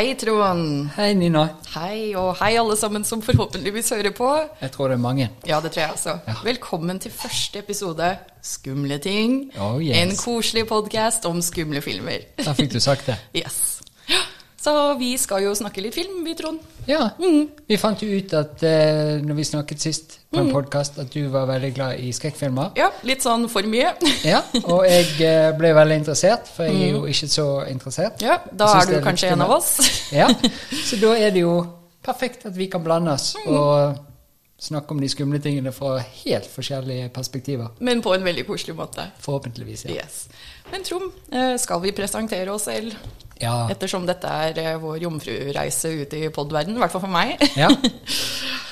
Hei, Trond. Hei, Nina. Hei, og hei alle sammen som forhåpentligvis hører på. Jeg tror det er mange. Ja, det tror jeg også. Velkommen til første episode Skumle ting. Oh, yes. En koselig podkast om skumle filmer. Da fikk du sagt det. Yes. Så vi skal jo snakke litt film, vi, Trond. Ja. Vi fant jo ut at eh, når vi snakket sist på en podkast, at du var veldig glad i skrekkfilmer. Ja, litt sånn for mye. Ja, og jeg eh, ble veldig interessert, for jeg er jo ikke så interessert. Ja, da er du kanskje en av oss. Ja, så da er det jo perfekt at vi kan blande oss og snakke om de skumle tingene fra helt forskjellige perspektiver. Men på en veldig koselig måte. Forhåpentligvis, ja. Yes. Men Trond, eh, skal vi presentere oss selv? Ja. Ettersom dette er eh, vår jomfrureise ut i podverden, i hvert fall for meg. ja.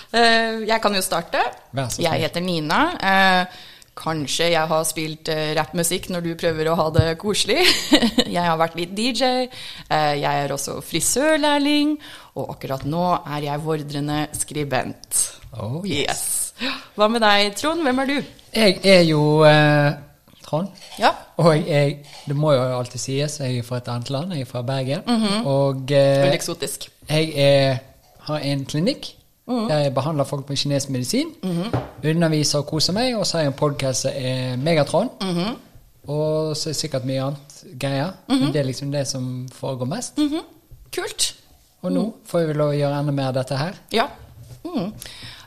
Eh, Jeg kan jo starte. Vær så snill. Jeg heter Nina. Kanskje jeg har spilt rappmusikk når du prøver å ha det koselig. Jeg har vært litt DJ. Jeg er også frisørlærling. Og akkurat nå er jeg vordrende skribent. Oh, yes. Yes. Hva med deg, Trond? Hvem er du? Jeg er jo eh, Trond. Ja. Og jeg, det må jo alltid sies, jeg er fra et annet land, jeg er fra Bergen. Mhm. Og eh, Veldig eksotisk. jeg er, har en klinikk Mhm. der jeg behandler folk med kinesisk medisin. Underviser og koser meg, og så har jeg en podkast som er Megatron. Mhm. Og så er det sikkert mye annet greier. Men det er liksom det som foregår mest. Mhm. Kult. Og nå får vi lov å gjøre enda mer av dette her. Ja. Mm.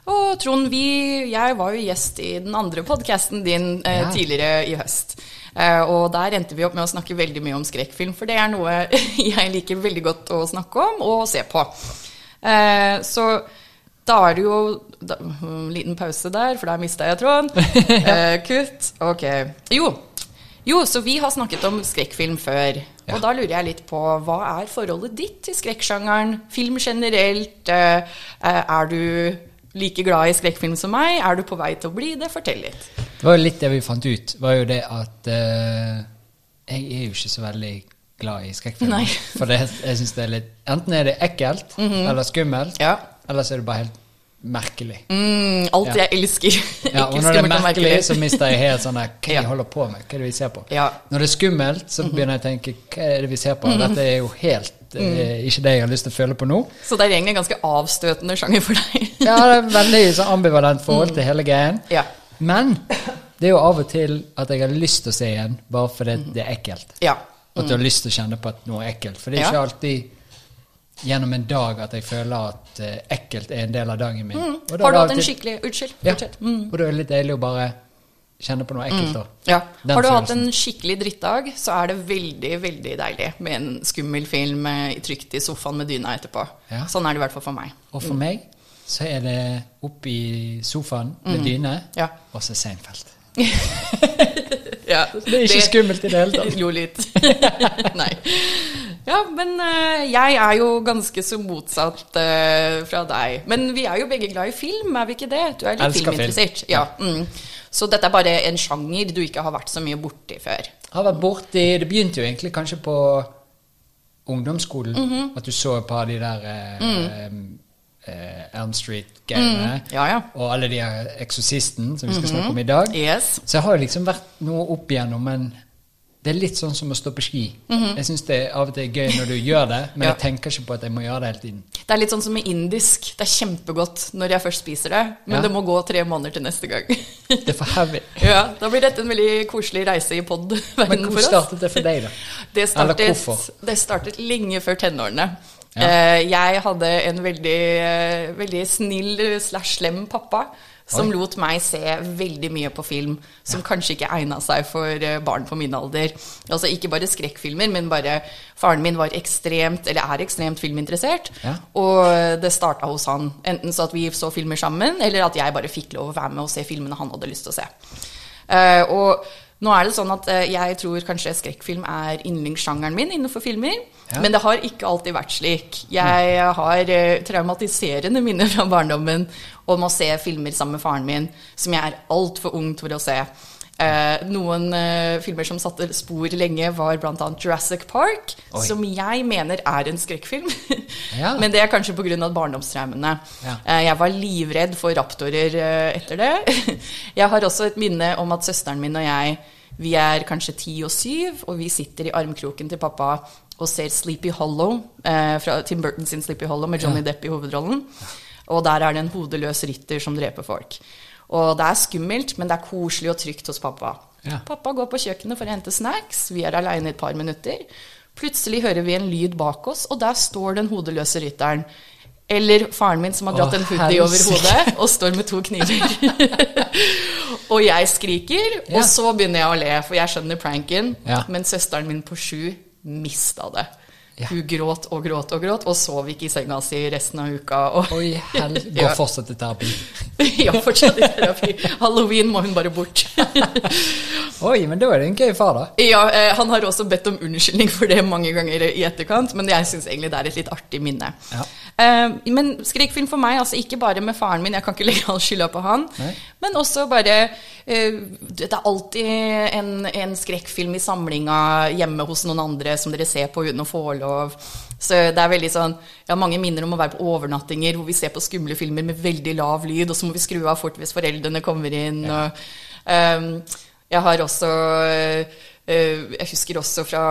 Og Trond, vi, jeg var jo gjest i den andre podkasten din eh, Ja. tidligere i høst. Eh, og der endte vi opp med å snakke veldig mye om skrekkfilm, for det er noe jeg liker veldig godt å snakke om og se på. Eh, så da er det jo da, liten pause der, for der mista jeg Trond. Eh, kutt. Ok. Jo. jo, så vi har snakket om skrekkfilm før. Ja. Og da lurer jeg litt på hva er forholdet ditt til skrekksjangeren? Film generelt? Eh, eh, er du like glad i skrekkfilm som meg? Er du på vei til å bli det? Fortell litt. Det var jo litt det vi fant ut, var jo det at uh, jeg er jo ikke så veldig glad i skrekkfilmer. For det, jeg synes det er litt Enten er det ekkelt eller skummelt, Ja. eller så er det bare helt merkelig. Mm, alt Ja. jeg elsker. Ja, og når det er merkelig, så mister jeg helt sånn der, Hva Ja. jeg holder på med? Hva er det vi ser på? Ja. Mhm. Når det er skummelt, så begynner jeg å tenke Hva er det vi ser på? Dette er jo helt mm. eh, ikke det jeg har lyst til å føle på nå. Så det er egentlig en ganske avstøtende sjanger for deg. Ja, det er veldig sånn ambivalent forhold til hele greien. Mhm. Ja. Men det er jo av og til at jeg har lyst til å se igjen, bare fordi det er ekkelt. ja. At du har lyst til å kjenne på at noe er ekkelt. For det er ikke alltid gjennom en dag at jeg føler at eh, ekkelt er en del av dagen min. Og da Mm. Har du hatt en skikkelig Unnskyld. ja. Mm. Og da er det litt deilig å bare kjenne på noe ekkelt. da. Ja. Den Har du hatt en skikkelig drittdag, så er det veldig veldig deilig med en skummel film eh, trygt i sofaen med dyna etterpå. Ja. Sånn er det i hvert fall for meg. Og for meg så er det oppe i sofaen med dyne, Mm. Ja. og så Seinfeld. Ja, Det er ikke skummelt i det hele tatt. Jo, litt. Nei. Ja, men uh, jeg er jo ganske så motsatt uh, fra deg. Men vi er jo begge glad i film, er vi ikke det? Du er litt Elsker film. filminteressert. Ja. Mm. Så dette er bare en sjanger du ikke har vært så mye borti før. Har vært borti Det begynte jo egentlig kanskje på ungdomsskolen. Mhm. At du så et par av de der eh, eh, Elm Street-greiene. Ja, ja. Og alle de her Eksorsisten som vi skal snakke om i dag. Yes. Så jeg har liksom vært noe opp igjennom, men det er litt sånn som å stå på ski. Jeg syns det av og til er gøy når du gjør det, men. Ja. jeg tenker ikke på at jeg må gjøre det hele tiden. Det er litt sånn som med indisk. Det er kjempegodt når jeg først spiser det, men Ja. det må gå tre måneder til neste gang. Det er for heavy. ja, Da blir dette en veldig koselig reise i Men pod-verdenen hvor startet det for deg, da? Det Eller startet, hvorfor? det startet lenge før tenårene. Ja. Eh, Jeg hadde en veldig, eh, veldig snill slash slem pappa som Oi. lot meg se veldig mye på film som kanskje ikke egna seg for eh, barn på min alder. Altså ikke bare skrekkfilmer, men bare Faren min var ekstremt, eller er ekstremt filminteressert. Ja. Og det starta hos han. Enten så at vi så filmer sammen, eller at jeg bare fikk lov å være med og se filmene han hadde lyst til å se. Uh, og nå er det sånn at eh, jeg tror kanskje skrekkfilm er yndlingssjangeren min innenfor filmer. Ja. Men det har ikke alltid vært slik. Jeg har eh, traumatiserende minner fra barndommen om å se filmer sammen med faren min som jeg er altfor ung for å se. Eh, noen eh, filmer som satte spor lenge, var bl.a. Jurassic Park, Oi. som jeg mener er en skrekkfilm. Ja. Men det er kanskje pga. barndomstraumene. Ja. Eh, jeg var livredd for raptorer eh, etter det. Jeg har også et minne om at søsteren min og jeg vi er kanskje ti og syv, og vi sitter i armkroken til pappa og ser Sleepy Hollow, eh, fra Tim Burton sin Sleepy Hollow med Johnny Ja. Depp i hovedrollen. Og der er det en hodeløs rytter som dreper folk. Og det er skummelt, men det er koselig og trygt hos pappa. Ja. Pappa går på kjøkkenet for å hente snacks. Vi er aleine et par minutter. Plutselig hører vi en lyd bak oss, og der står den hodeløse rytteren. Eller faren min som har dratt Å, en hoodie over hodet og står med to kniver. og jeg skriker, Ja. og så begynner jeg å le, for jeg skjønner pranken. Ja. Men søsteren min på sju mista det. Ja. Hun gråt og gråt og gråt, og sov ikke i senga si resten av uka. Og Oi, hel... Ja. Går fortsatt i terapi. ja, fortsatt i terapi. Halloween må hun bare bort. Oi, men da er det en gøy far, da. Ja, eh, Han har også bedt om unnskyldning for det mange ganger i etterkant, men jeg syns egentlig det er et litt artig minne. Ja. Eh, men skrekkfilm for meg, altså ikke bare med faren min, jeg kan ikke legge all skylda på han, Nei. men også bare eh, Det er alltid en, en skrekkfilm i samlinga hjemme hos noen andre som dere ser på uten å få lov. Så det er veldig sånn Jeg har mange minner om å være på overnattinger hvor vi ser på skumle filmer med veldig lav lyd, og så må vi skru av fort hvis foreldrene kommer inn. og... um, jeg har også eh, Jeg husker også fra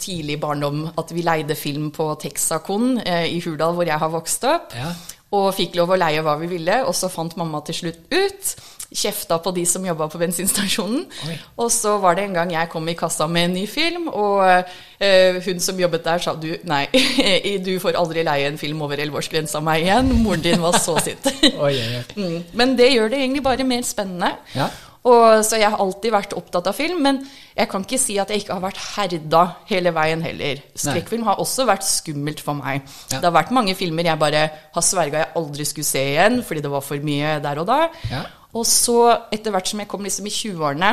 tidlig barndom at vi leide film på Texacon eh, i Hurdal, hvor jeg har vokst opp. Ja. Og fikk lov å leie hva vi ville, og så fant mamma til slutt ut. Kjefta på de som jobba på bensinstasjonen. Oi. Og så var det en gang jeg kom i kassa med en ny film, og eh, hun som jobbet der sa du, nei, du får aldri leie en film over elleveårsgrensa meg igjen. Moren din var så sint. Oi. Mm. Men det gjør det egentlig bare mer spennende. Ja. Og, så jeg har alltid vært opptatt av film, men jeg kan ikke si at jeg ikke har vært herda hele veien heller. Skrekkfilm har også vært skummelt for meg. Ja. Det har vært mange filmer jeg bare har sverga jeg aldri skulle se igjen, fordi det var for mye der og da. Ja. Og så, etter hvert som jeg kom liksom i 20-årene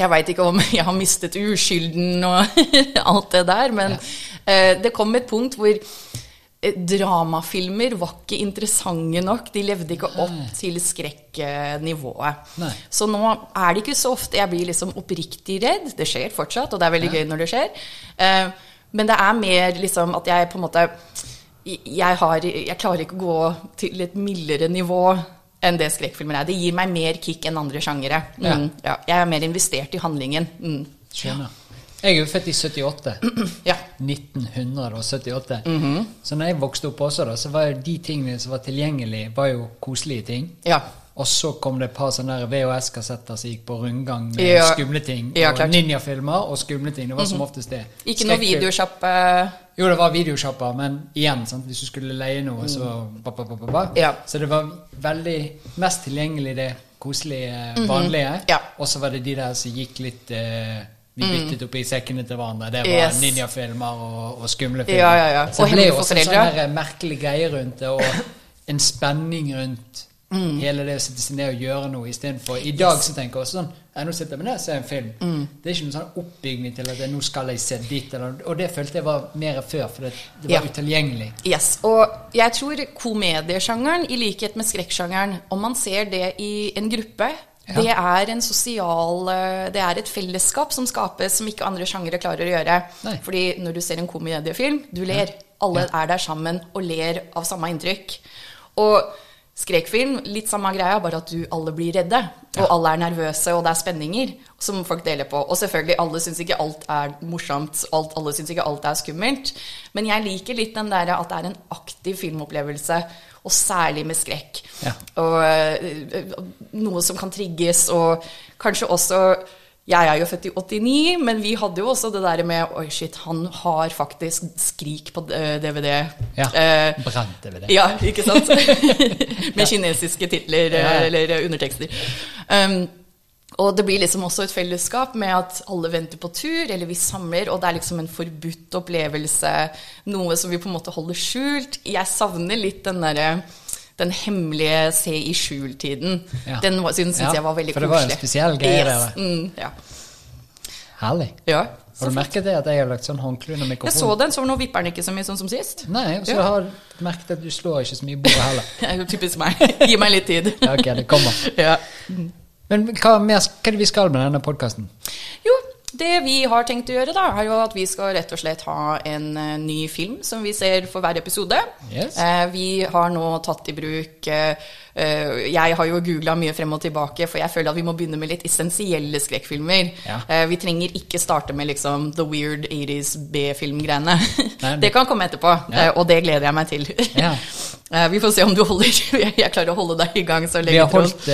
Jeg veit ikke om jeg har mistet uskylden og alt det der, men ja. det kom et punkt hvor eh, Dramafilmer var ikke interessante nok. De levde ikke opp til skrekknivået. Nei. Så nå er det ikke så ofte jeg blir liksom oppriktig redd. Det skjer fortsatt, og det er veldig gøy når det skjer. Eh, men det er mer liksom at jeg på en måte jeg, har, jeg klarer ikke å gå til et mildere nivå enn det skrekkfilmer er. Det gir meg mer kick enn andre sjangere. Mm, ja. Jeg er mer investert i handlingen. Mm. Skjønner. Jeg er jo født i 78. Ja. 1978. Mhm. Så når jeg vokste opp også, da, så var de tingene som var tilgjengelige, var jo koselige ting. ja. Og så kom det et par sånne VHS-kassetter som gikk på rundgang med Ja. skumle ting. Ja, og. Mhm. ninjafilmer og skumle ting. Det var som oftest det. Ikke noe videosjappe. Jo, det var videosjapper, men igjen, sant? hvis du skulle leie noe, så ba, ba, ba, ba. Ja. Så det var veldig mest tilgjengelig det koselige, vanlige. Mhm. Ja. Og så var det de der som gikk litt eh, Vi byttet opp i sekkene til hverandre. Det var Mm. Yes. ninjafilmer og, og skumle filmer. Ja, ja, ja. Så det ble også en foreldre. sånn merkelig greie rundt det, og en spenning rundt Mm. hele det å sitte seg ned og gjøre noe istedenfor I dag så tenker jeg også sånn jeg Nå sitter jeg med ned og ser en film. Mm. Det er ikke noen sånn oppbygning til at jeg, nå skal jeg se dit, eller, og det følte jeg var mer før, for det, det var Ja. utilgjengelig. Yes, og jeg tror komediesjangeren, i likhet med skrekksjangeren, om man ser det i en gruppe, Ja. det er en sosial eh, Det er et fellesskap som skapes som ikke andre sjangere klarer å gjøre. Nei. Fordi når du ser en komediefilm, du ler. Alle er der sammen og ler av samme inntrykk. Og skrekkfilm, litt samme greia, bare at du alle blir redde. Og alle er nervøse, og det er spenninger som folk deler på. Og selvfølgelig, alle syns ikke alt er morsomt, alt, alle syns ikke alt er skummelt. Men jeg liker litt den der at det er en aktiv filmopplevelse, og særlig med skrekk. Ja. Og øh, noe som kan trigges, og kanskje også jeg er jo født i 89, men vi hadde jo også det der med Oi, shit, han har faktisk Skrik på DVD. Ja. Eh, Brent DVD. ja, ikke sant? Med kinesiske titler Ja, ja. eh, eller undertekster. Um, og det blir liksom også et fellesskap med at alle venter på tur, eller vi samler, og det er liksom en forbudt opplevelse. Noe som vi på en måte holder skjult. Jeg savner litt den derre den hemmelige se i skjul-tiden. Ja. Den syns Ja, jeg var veldig for det var en spesiell greie yes. Mm, ja. Herlig. ja. Har du merket det at jeg har lagt sånn håndkle under Jeg så den, så nå vipper den ikke så mye sånn som sist. Nei, og så Ja. har jeg merket at du slår ikke så mye i bordet heller. Det er jo typisk meg. Gi meg litt tid. Ja, ok, det kommer. Ja. Men hva, mer, hva er det vi skal med denne podkasten? Jo, det vi har tenkt å gjøre, da, er jo at vi skal rett og slett ha en eh, ny film som vi ser for hver episode. Yes. Eh, vi har nå tatt i bruk eh, Jeg har jo googla mye frem og tilbake, for jeg føler at vi må begynne med litt essensielle skrekkfilmer. Ja. Vi trenger ikke starte med liksom the weird 80s B-filmgreiene. Det kan komme etterpå, Ja. og det gleder jeg meg til. Ja. Vi får se om du holder Jeg klarer å holde deg i gang så Vi lenge. har holdt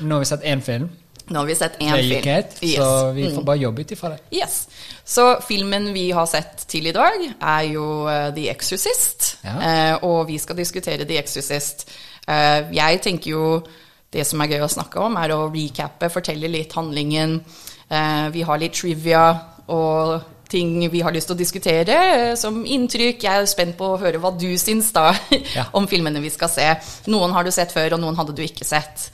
Nå har vi sett én film. Nå har vi sett én film. Yes. så vi får bare jobbe ut ifra det. Yes. Så filmen vi har sett til i dag, er jo uh, The Exorcist. Ja. Uh, og vi skal diskutere The Exorcist. Uh, jeg tenker jo det som er gøy å snakke om, er å recappe, fortelle litt handlingen. Vi har litt trivia og ting vi har lyst til å diskutere som inntrykk. Jeg er spent på å høre hva du syns da Ja. om filmene vi skal se. Noen har du sett før, og noen hadde du ikke sett.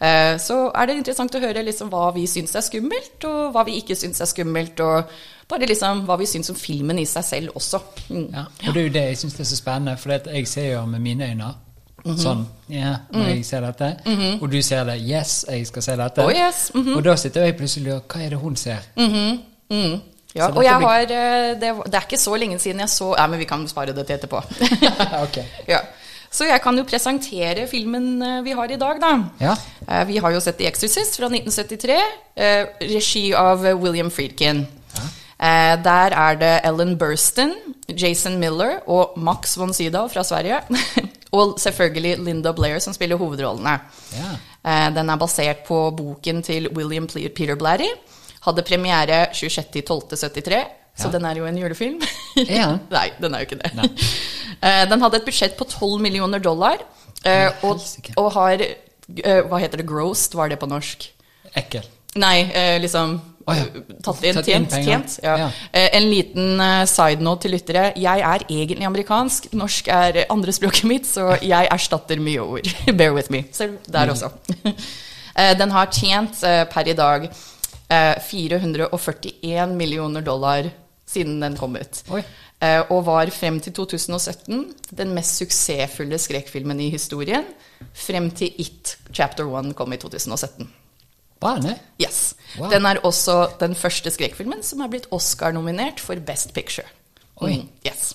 Eh, Så er det interessant å høre liksom hva vi syns er skummelt, og hva vi ikke syns er skummelt, og bare liksom hva vi syns om filmen i seg selv også. Mm. Ja, og det er jo det jeg syns er så spennende, for jeg ser jo med mine øyne sånn Ja, når jeg ser dette. Og du ser det. Yes, jeg skal se dette. Oh, yes. Mhm. Og da sitter jeg plutselig og Hva er det hun ser? Ja, og jeg blir- har det, det er ikke så lenge siden jeg så Nei, men vi kan spare det til etterpå. ok. ja. Så jeg kan jo presentere filmen eh, vi har i dag, da. Ja. Eh, Vi har jo sett The Exorcist fra 1973, eh, regi av William Friedkin. Ja. Der er det Ellen Burstyn, Jason Miller og Max von Sydow fra Sverige. og selvfølgelig Linda Blair som spiller hovedrollene. Ja. Den er basert på boken til William Peter Blatty. Hadde premiere 26.12.73, så den er jo en julefilm. Nei, den er jo ikke det. Eh, Den hadde et budsjett på 12 millioner dollar, eh, og, og har eh, Hva heter det? Grossed, var det på norsk? Ekkel. Nei, liksom Oh, ja. Tatt inn, tjent. tjent ja. Ja. En liten side note til lyttere. Jeg er egentlig amerikansk. Norsk er andrespråket mitt, så jeg erstatter mye ord. Bear with me. Så der også. Eh, Den har tjent per i dag eh, 441 millioner dollar siden den kom ut. Oi. Eh, Og var frem til 2017 den mest suksessfulle skrekkfilmen i historien. Frem til It Chapter 1 kom i 2017. Bare? Yes. Wow. Den er også den første skrekkfilmen som er blitt Oscar-nominert for Best Picture. Oi. Mm, yes.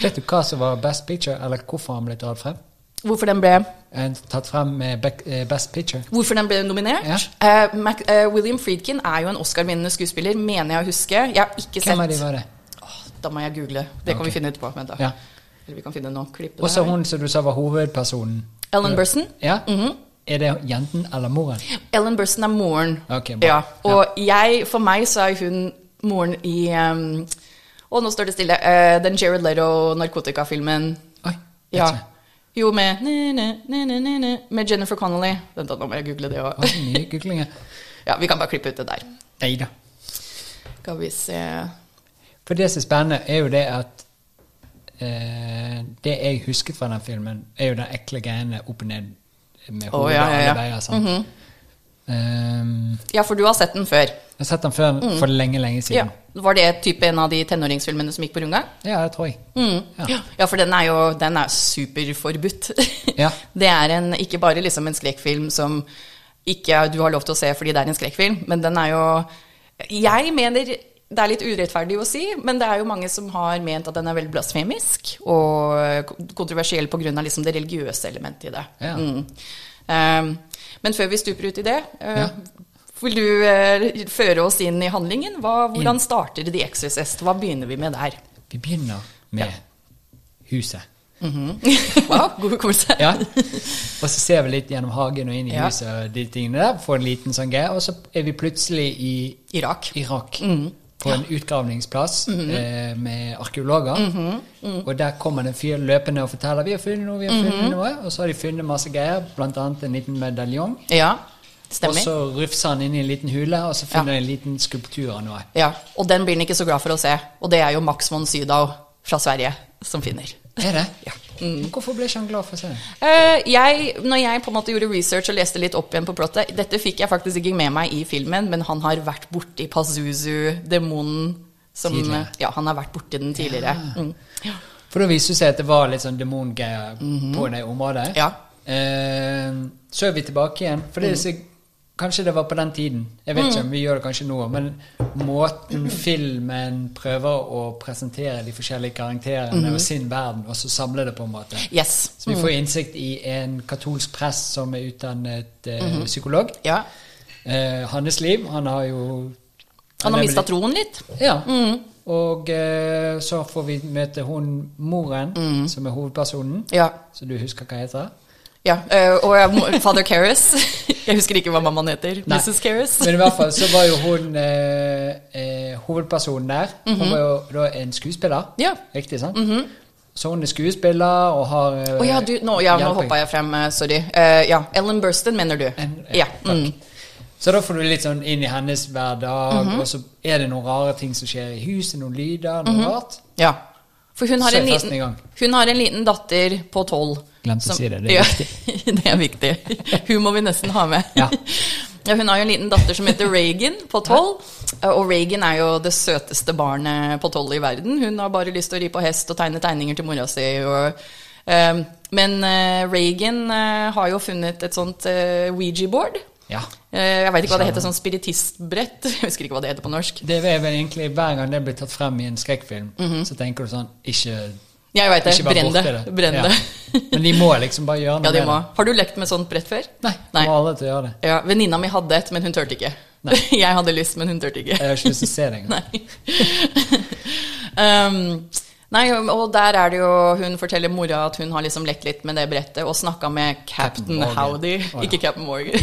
Vet du hva som var Best Picture, eller hvorfor han ble dratt frem? Hvorfor den ble, Eh, Tatt frem med eh, Best Picture? hvorfor den ble nominert? Ja. Uh, Mac, uh, William Friedkin er jo en Oscar-vinnende skuespiller, mener jeg å huske. Jeg har ikke Hvem sett de var det? Oh, Da må jeg google. Det kan vi finne etterpå. Vent da. Ja. Eller vi kan finne noen klipp. Og så hun som du sa var hovedpersonen. Ellen Burstyn. Ja? Mhm. Er det jenten eller moren? Ellen Burstyn er moren. Ok, bra. ja, og jeg, for meg så er hun moren i um, Og nå står det stille. Uh, den Jared Leto-narkotikafilmen. Oi, vet Ja. ikke. Jo, med ne, ne, ne, ne, ne, ne, Med Jennifer Connolly. Vent, da, nå må jeg google det òg. Ja, vi kan bare klippe ut det der. Nei da. Skal vi se For det som er spennende, er jo det at eh, Det jeg husket fra den filmen, er jo den ekle greiene opp og ned med hodet hodet ja, ja, ja. alle veier. sant? Ehm, Ja, for du har sett den før. jeg har sett den før for lenge, lenge siden. Ja. Var det type en av de tenåringsfilmene som gikk på rundgang? Ja, det tror jeg. Mm. Ja. Ja. for den er jo den er superforbudt. Ja. Det er en, ikke bare liksom en skrekkfilm som ikke du har lov til å se fordi det er en skrekkfilm, men den er jo Jeg mener det er litt urettferdig å si, men det er jo mange som har ment at den er veldig blasfemisk og kontroversiell pga. Liksom det religiøse elementet i det. Ja. Mm. Um, men før vi stuper ut i det, uh, Ja. vil du uh, føre oss inn i handlingen? Hva, hvordan starter The Exorcist? Hva begynner vi med der? Vi begynner med huset. Wow, god hukommelse. Ja. Og så ser vi litt gjennom hagen og inn i Ja. huset og de tingene der. Får en liten sånn greie. Og så er vi plutselig i Irak. Irak. Mm. På en utgravningsplass Mm-hmm. eh, med arkeologer. Mm. Og der kommer det en fyr løpende og forteller 'vi har funnet noe', vi har funnet noe. Og så har de funnet masse greier, bl.a. en liten medaljong. Ja, Og så rufser han inn i en liten hule, og så finner Ja. en liten skulptur av noe. Ja, Og den blir han ikke så glad for å se. Og det er jo Max von Sydow fra Sverige som finner. Er det? Ja. Mm. Hvorfor ble ikke han glad for seg? Uh? Eh, jeg, når jeg på en måte gjorde research og leste litt opp igjen på plottet Dette fikk jeg faktisk ikke med meg i filmen, men han har vært borti Pazuzu, demonen som Ja, han har vært borti den tidligere. Mm. Ja. For da viste det seg at det var litt sånn demongreier på det området. Ja. Uh, så er vi tilbake igjen. For det Mm. er så Kanskje det var på den tiden. Jeg vet ikke om vi gjør det kanskje nå. Men måten filmen prøver å presentere de forskjellige karakterene og sin verden, og så samle det på en måte. Yes. Så vi får innsikt i en katolsk prest som er utdannet eh, psykolog. Ja. Eh, hans liv. Han har jo Han har mista troen litt. Ja. Og eh, så får vi møte hun moren, som er hovedpersonen. Ja. Så du husker hva heter? Ja. eh, og father Karras. Jeg husker ikke hva mammaen heter. Nei. Mrs. Karras. Men i hvert fall så var jo hun eh, eh, hovedpersonen der. Hun var jo da en skuespiller. Ja. Riktig, sant? Så hun er skuespiller og har Å oh, ja, du, nå, ja, nå hoppa jeg frem. eh, Sorry. Uh, ja, Ellen Burstyn, mener du? En- ja. Mm. Så da får du litt sånn inn i hennes hverdag, -hmm. og så er det noen rare ting som skjer i huset, noen lyder, noe rart. ja. For hun har, en liten, hun har en liten datter på tolv. Glemte å si det, det er ja, det er viktig. Hun må vi nesten ha med. Ja. Hun har jo en liten datter som heter Reagan på tolv. Og Reagan er jo det søteste barnet på tolv i verden. Hun har bare lyst til å ri på hest og tegne tegninger til mora si. Og, Um, men uh, Reagan uh, har jo funnet et sånt uh, Ouija-board. Ja. Eh, jeg veit ikke hva det heter, sånn spiritistbrett. Jeg husker ikke hva det heter på norsk. Det er vel egentlig Hver gang det blir tatt frem i en skrekkfilm, så tenker du sånn Ikke, Jeg veit det. Brenn det. Brenn det. Ja. Men de må liksom bare gjøre noe Ja, de må. Har du lekt med sånt brett før? Nei, Nei. må alle til å gjøre det. Ja, Venninna mi hadde et, men hun turte ikke. Nei. Jeg hadde lyst, men hun turte ikke. Jeg har ikke lyst til å se det engang. Nei. um, nei, og der er det jo Hun forteller mora at hun har liksom lekt litt med det brettet og snakka med Captain, Captain Howdy. Oh, ja. Ikke Captain Morgan.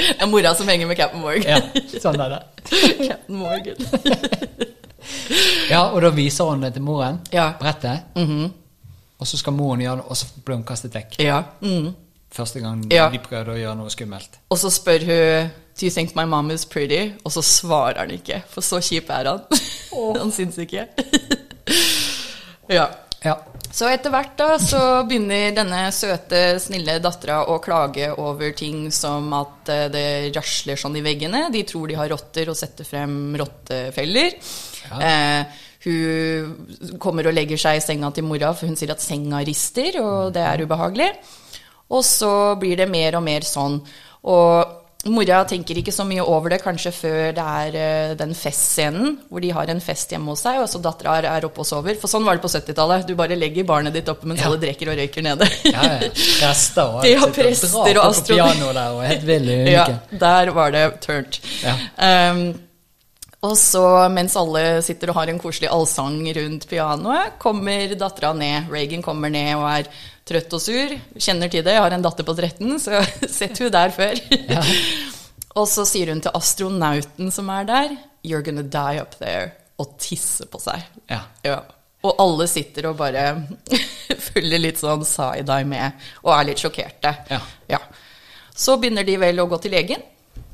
det er mora som henger med Captain Morgan. Ja, sånn er det. Captain Morgan. Ja, og da viser hun det til moren, Ja. brettet. Og så skal moren gjøre det, og så blir hun kastet vekk. Ja. Mm. Første gang Ja. de prøvde å gjøre noe skummelt. Og så spør hun Do you think my mom is pretty? Og så svarer han ikke, for så kjip er han. han syns ikke. ja. Ja. Så etter hvert da, så begynner denne søte, snille dattera å klage over ting som at eh, det rasler sånn i veggene. De tror de har rotter og setter frem rottefeller. Eh, hun kommer og legger seg i senga til mora, for hun sier at senga rister, og det er ubehagelig. Og så blir det mer og mer sånn. Og mora tenker ikke så mye over det kanskje før det er eh, den festscenen, hvor de har en fest hjemme hos seg, og så dattera er, oppe og sover. For sånn var det på 70-tallet. Du bare legger barnet ditt oppe mens Ja. alle drikker og røyker nede. ja, ja. Prester og De har prester og er i ja, der var det turnt. Ja. Um, og så, mens alle sitter og har en koselig allsang rundt pianoet, kommer dattera ned. Reagan kommer ned og er trøtt og sur. Kjenner til det. Jeg har en datter på 13, så sett hun der før. Ja. og så sier hun til astronauten som er der, You're gonna die up there. Og tisse på seg. Ja. Ja. Og alle sitter og bare følger litt sånn side-eye med, og er litt sjokkerte. Ja. Så begynner de vel å gå til legen.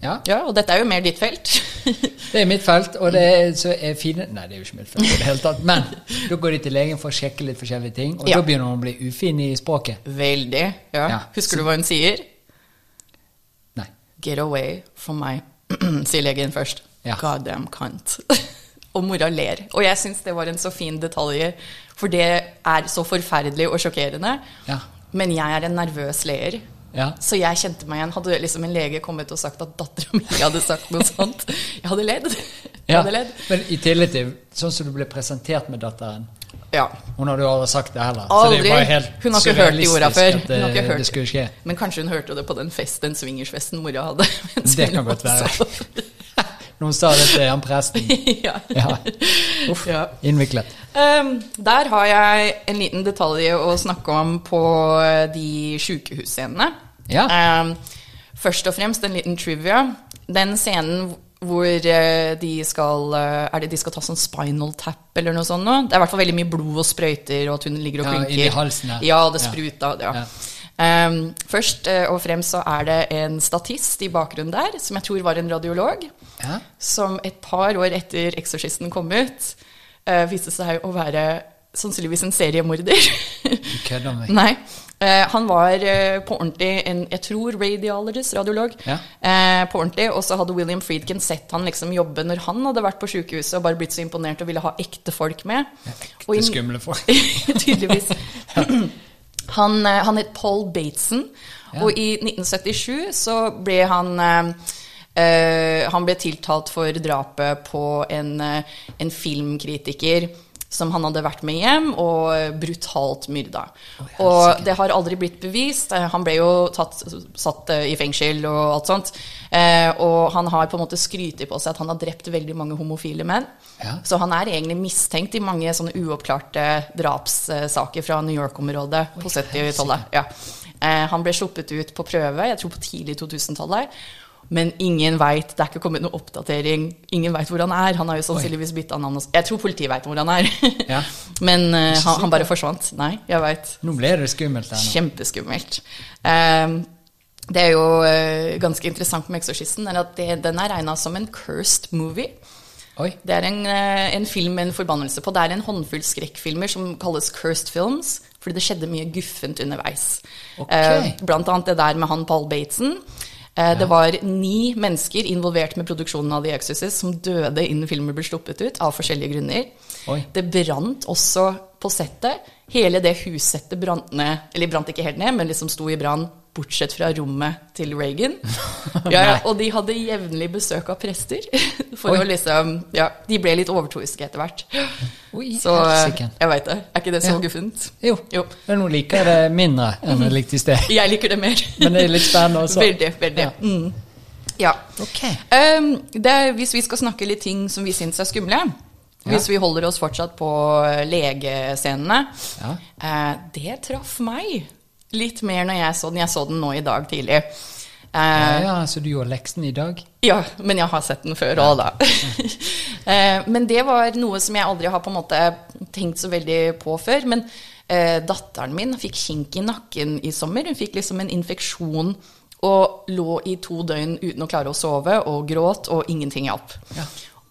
Ja. Ja, og dette er jo mer ditt felt. Det er mitt felt, og det er, så er fine Nei, det er jo ikke mitt felt i det hele tatt. Men da går de til legen for å sjekke litt forskjellige ting, og Ja. da begynner hun å bli ufin i språket. Veldig. Ja. Ja. Husker du hva hun sier? Nei. Get away from my sier legen først. Ja. Goddamn cunt. og mora ler. Og jeg syns det var en så fin detalj, for det er så forferdelig og sjokkerende. Ja. Men jeg er en nervøs leer. Ja. Så jeg kjente meg igjen. Hadde liksom en lege kommet og sagt at dattera mi hadde sagt noe sånt, jeg hadde ledd. Jeg Ja. hadde ledd. Men i tillegg til sånn som du ble presentert med datteren Ja. Hun hadde jo aldri sagt det heller. Aldri. Så det Hun har ikke hørt de orda før. at Hun har ikke hørt. det skje. Men kanskje hun hørte det på den fest, den swingersfesten mora hadde. Det kan godt være. Når hun sa det til han presten. ja. Ja. Uff, Ja. innviklet. Um, der har jeg en liten detalj å snakke om på de sykehusscenene. Ja. Um, først og fremst en liten trivia. Den scenen hvor eh, de skal eh, Er det de skal ta sånn spinal tap eller noe sånt? Det er i hvert fall veldig mye blod og sprøyter, og at hun ligger og Ja, klynker. inni halsen, ja. Ja, det Ja. spruta. Ja. Ja. Um, først eh, og fremst så er det en statist i bakgrunnen der, som jeg tror var en radiolog Ja. som et par år etter 'Eksorsisten' kom ut, uh, viste seg å være sannsynligvis en seriemorder. Du kødder med. Nei. Uh, han var uh, på ordentlig en jeg tror radiologist, radiolog. Ja. uh, på ordentlig, Og så hadde William Friedkin sett han liksom jobbe når han hadde vært på sykehuset og bare blitt så imponert og ville ha ekte folk med. Ekte, Det skumle folk. Tydeligvis. Han, eh, han het Paul Bateson, og i 1977 så ble han eh, Han ble tiltalt for drapet på en, en filmkritiker som han hadde vært med hjem og brutalt myrda. og det har aldri blitt bevist. Eh, Han ble jo tatt, satt eh, i fengsel og alt sånt. Eh, og han har på en måte skrytet på seg at han har drept veldig mange homofile menn. Ja. Så han er egentlig mistenkt i mange sånne uoppklarte drapssaker fra New York-området på 70-tallet. Ja. Eh, Han ble sluppet ut på prøve, jeg tror på tidlig 2000-tallet. Men ingen veit, det er ikke kommet noen oppdatering. Ingen veit hvor han er. Han har jo sannsynligvis bytta navn. også. Jeg tror politiet veit hvor han er. Ja. Men uh, han, han bare forsvant. Nei, jeg veit. Nå ble det skummelt her nå. Kjempeskummelt. Um, det er jo uh, ganske interessant med 'Eksorsisten', er at det, den er regna som en cursed movie. Oi. Det er en, uh, en film med en forbannelse på. Det er en håndfull skrekkfilmer som kalles cursed films, fordi det skjedde mye guffent underveis. Okay. Blant annet det der med han Paul Bateson. Eh, Det var ni mennesker involvert med produksjonen av The Exorcist som døde innen filmen ble sluppet ut, av forskjellige grunner. Oi. Det brant også på settet. Hele det hussettet brant ned, eller brant ikke helt ned, men liksom sto i brann, bortsett fra rommet til Reagan. Ja, ja, og de hadde jevnlig besøk av prester. For å liksom Ja, de ble litt overtroiske etter hvert. Oi, Så jeg veit det. Er ikke det så Ja. guffent? Jo. Jo. Men hun liker det mindre enn det likte i sted. Jeg liker det mer. Men det er litt spennende også. Veldig, veldig. Ja. Mm. Ja. Ok. Um, er- hvis vi skal snakke litt ting som vi syns er skumle, hvis vi holder oss fortsatt på legescenene Ja. eh, Det traff meg litt mer når jeg så den. Jeg så den nå i dag tidlig. Ja, Eh, ja, så du gjorde leksen i dag? ja, men jeg har sett den før òg, da. uh, men det var noe som jeg aldri har på en måte tenkt så veldig på før. Men uh, datteren min fikk kink i nakken i sommer. Hun fikk liksom en infeksjon og lå i to døgn uten å klare å sove og gråt, og ingenting hjalp. Ja.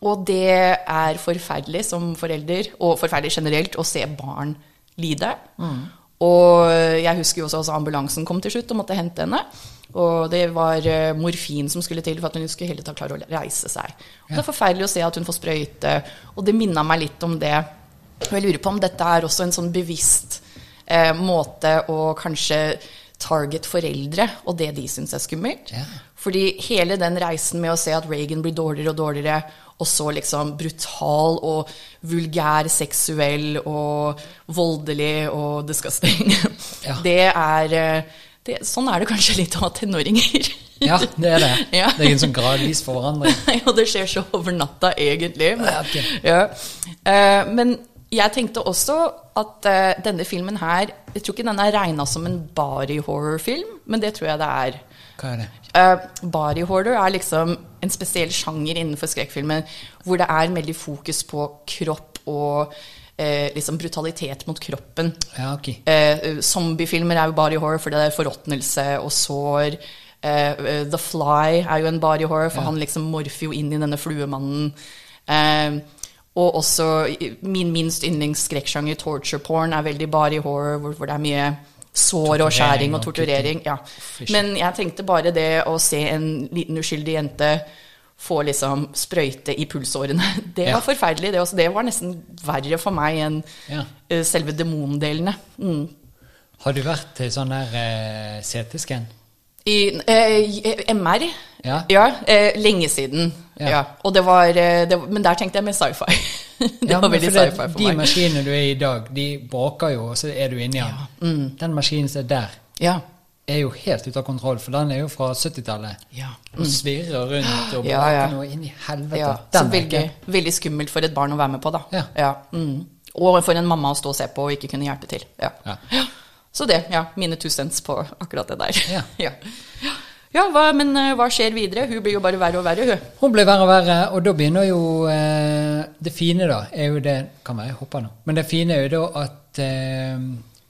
Og det er forferdelig som forelder, og forferdelig generelt, å se barn lide. Og jeg husker jo også at ambulansen kom til slutt og måtte hente henne. Og det var eh, morfin som skulle til for at hun skulle hele tatt klare å reise seg. Og Det er forferdelig å se at hun får sprøyte, og det minna meg litt om det. Og jeg lurer på om dette er også en sånn bevisst eh, måte å kanskje target foreldre og det de syns er skummelt. Ja. Fordi hele den reisen med å se at Reagan blir dårligere og dårligere, og så liksom brutal og vulgær seksuell og voldelig og disgusting, Ja. det er eh, det, Sånn er det kanskje litt å ha tenåringer. Ja, det er det. Ja. Det er en sånn gradvis forandring. ja, det skjer så over natta, egentlig. Men, Ja, ok. ja. Eh, men jeg tenkte også at uh, denne filmen her Jeg tror ikke den er regna som en body horror-film, men det tror jeg det er. Hva er det? Uh, body horror er liksom en spesiell sjanger innenfor skrekkfilmen hvor det er veldig fokus på kropp og eh, liksom brutalitet mot kroppen. Ja, okay. Eh, zombiefilmer er jo body horror fordi det er forråtnelse og sår. Eh, eh, The Fly er jo en body horror, for han liksom morfer jo inn i denne fluemannen. Eh, og også min minst yndlingsskrekksjanger, torture porn, er veldig body horror, hvor, hvor det er mye sår og skjæring og torturering. Ja. Men jeg tenkte bare det å se en liten uskyldig jente få liksom sprøyte i pulsårene, det Ja. var forferdelig. Det, også. det var nesten verre for meg enn Ja. eh, selve demondelene. Mm. Har du vært til sånn der eh, CT-scan? I eh, MR? Ja. eh, lenge siden. Ja. Ja. Og det var, eh, det, men der tenkte jeg med sci-fi. det Ja, var veldig sci-fi for De meg. maskinene du er i i dag, de bråker jo, og så er du inni den. Den maskinen som er der, Ja. er jo helt ute av kontroll, for den er jo fra 70-tallet. Ja. Og svirrer rundt og Ja, ja. noe inn i helvete. ja. Den Så veldig, veldig skummelt for et barn å være med på, da. Ja. Mm. Og for en mamma å stå og se på og ikke kunne hjelpe til. Ja. Så det, ja. Mine two cents på akkurat det der. Ja. ja. Ja, hva, men eh, hva skjer videre? Hun blir jo bare verre og verre, hun. Hun blir verre og verre, og da begynner jo eh, Det fine, da, er jo det Kan være jeg hopper nå. Men det fine er jo da at eh,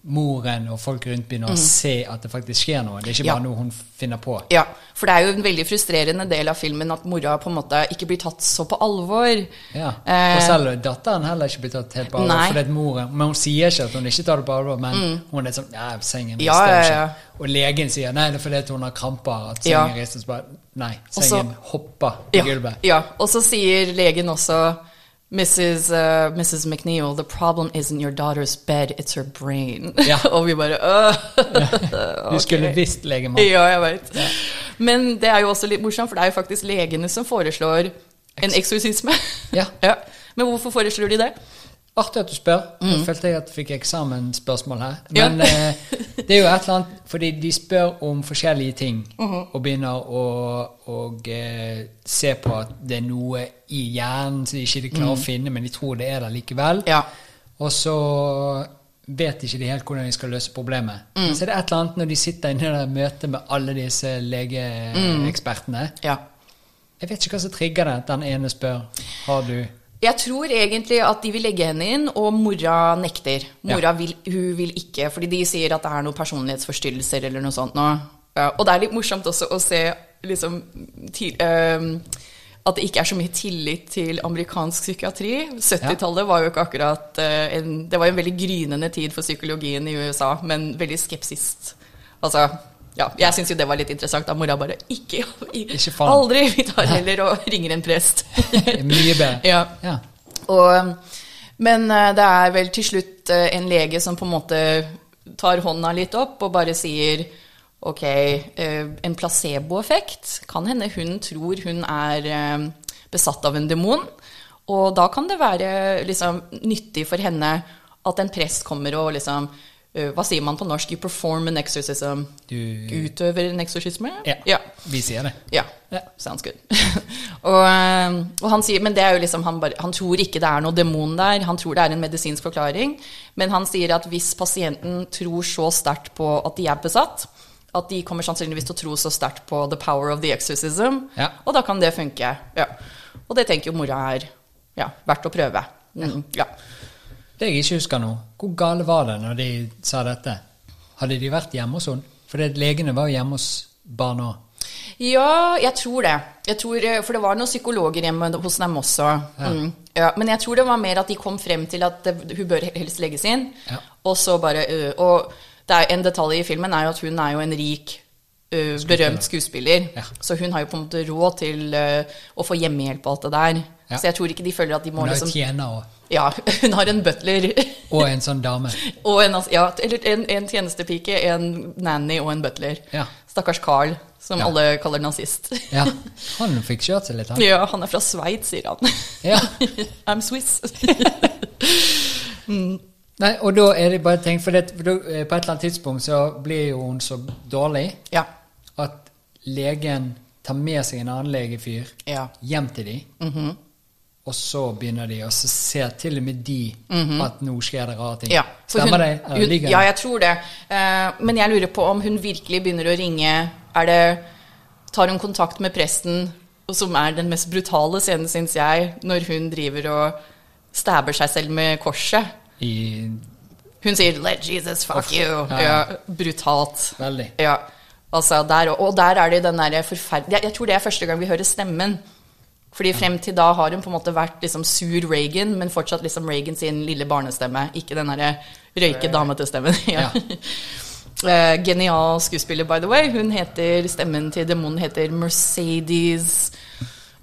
moren og folk rundt begynner å se at det faktisk skjer noe. Det er ikke bare Ja. noe hun finner på. Ja, for det er jo en veldig frustrerende del av filmen at mora på en måte ikke blir tatt så på alvor. Ja. Eh, Og selv datteren heller ikke blir tatt helt på alvor. Nei. det fordi moren, Men hun sier ikke at hun ikke tar det på alvor, men hun er sånn Ja, sengen Ja, rister ja, ikke. Og legen sier nei, det er fordi hun har kramper at Ja. rister. Så Bare nei, sengen Også, sengen hopper på Ja, gulvet. ja, og så sier legen også Mrs. Uh, Mrs. McNeil, the problem isn't your daughter's bed, it's her brain. Ja. og vi bare øh, Du skulle visst legemann. Ja, jeg vet. Men det er jo også litt morsomt, for det er jo faktisk legene som foreslår en eksorsisme. Ja. Men hvorfor foreslår de det? Artig at du spør. Nå følte jeg at jeg fikk eksamensspørsmål her. Men Ja. Eh, det er jo et eller annet Fordi de spør om forskjellige ting, Mhm. og begynner å og, eh, se på at det er noe i hjernen som de ikke klarer å finne, men de tror det er der likevel. Mm. Ja. Og så vet ikke de helt hvordan de skal løse problemet. Mm. Så det er et eller annet når de sitter inne i det møtet med alle disse legeekspertene. ja. Jeg vet ikke hva som trigger det. Den ene spør har du Jeg tror egentlig at de vil legge henne inn, og mora nekter. Mora Ja. vil, hun vil ikke, fordi de sier at det er noen personlighetsforstyrrelser eller noe sånt nå. Og det er litt morsomt også å se liksom til, uh, at det ikke er så mye tillit til amerikansk psykiatri. 70-tallet var jo ikke akkurat uh, en Det var jo en veldig grynende tid for psykologien i USA, men veldig skepsist. Altså, ja, jeg syns jo det var litt interessant da mora bare Ikke, Ikke. Aldri! Vi tar heller og ringer en prest. Mye bedre. Ja. Ja. Og, men eh, det er vel til slutt eh, en lege som på en måte tar hånda litt opp og bare sier ok, eh, en placeboeffekt. Kan hende hun tror hun er besatt av en demon. Og da kan det være liksom, nyttig for henne at en prest kommer og liksom Hva sier man på norsk? You perform an exorcism. Du Utøver en eksorsisme? Ja. ja. Vi sier det. Ja. Ja. Sounds good. og, eh, og han sier, men det er jo liksom, han, bare, han tror ikke det er noe demon der, han tror det er en medisinsk forklaring. Men han sier at hvis pasienten tror så sterkt på at de er besatt, at de kommer sannsynligvis til å tro så sterkt på the power of the exorcism, Ja. og da kan det funke. Ja. Og det tenker jo mora er ja, verdt å prøve. Mm, ja. Det jeg ikke husker nå, hvor gale var det når de sa dette? Hadde de vært hjemme hos henne? For legene var jo hjemme hos barna òg. Ja, jeg tror det. Jeg tror, eh, for det var noen psykologer hjemme hos dem også. Mm. Ja, men jeg tror det var mer at de kom frem til at hun bør helst legges inn. Ja. Og så bare øh, Og det er, en detalj i filmen er jo at hun er jo en rik, øh, berømt skuespiller. Ja. Så hun har jo på en måte råd til uh, å få hjemmehjelp og alt det der. Ja. Så jeg tror ikke de føler at de må Hun liksom tjener også. Ja, hun har en butler. Og en sånn dame. og en, ja, eller en, en tjenestepike, en nanny og en butler. Ja. Stakkars Carl, som Ja. alle kaller nazist. Ja, Han fikk kjørt seg litt, han. Ja, han er fra Sveits, sier han. Ja. I'm Swiss. Nei, og da er det bare tenkt, for, det, eh, på et eller annet tidspunkt så blir jo hun så dårlig ja. Legen tar med seg en annen legefyr Ja. hjem til dem. Og så begynner de, og så ser til og med de at nå skjer det rare ting. ja. Stemmer det? Hun, ja, jeg tror det. Uh, men jeg lurer på om hun virkelig begynner å ringe Er det Tar hun kontakt med presten, som er den mest brutale scenen, syns jeg, når hun driver og stabber seg selv med korset. I, Hun sier 'let Jesus fuck Off. you'. ja. Ja, brutalt. veldig. Ja, altså der, og der er det den derre forferdelige jeg, jeg tror det er første gang vi hører stemmen. Fordi frem til da har hun på en måte vært liksom sur Reagan, men fortsatt liksom Reagan sin lille barnestemme. Ikke den derre røyke damete stemmen. ja. uh, genial skuespiller, by the way. Hun heter, Stemmen til demonen heter Mercedes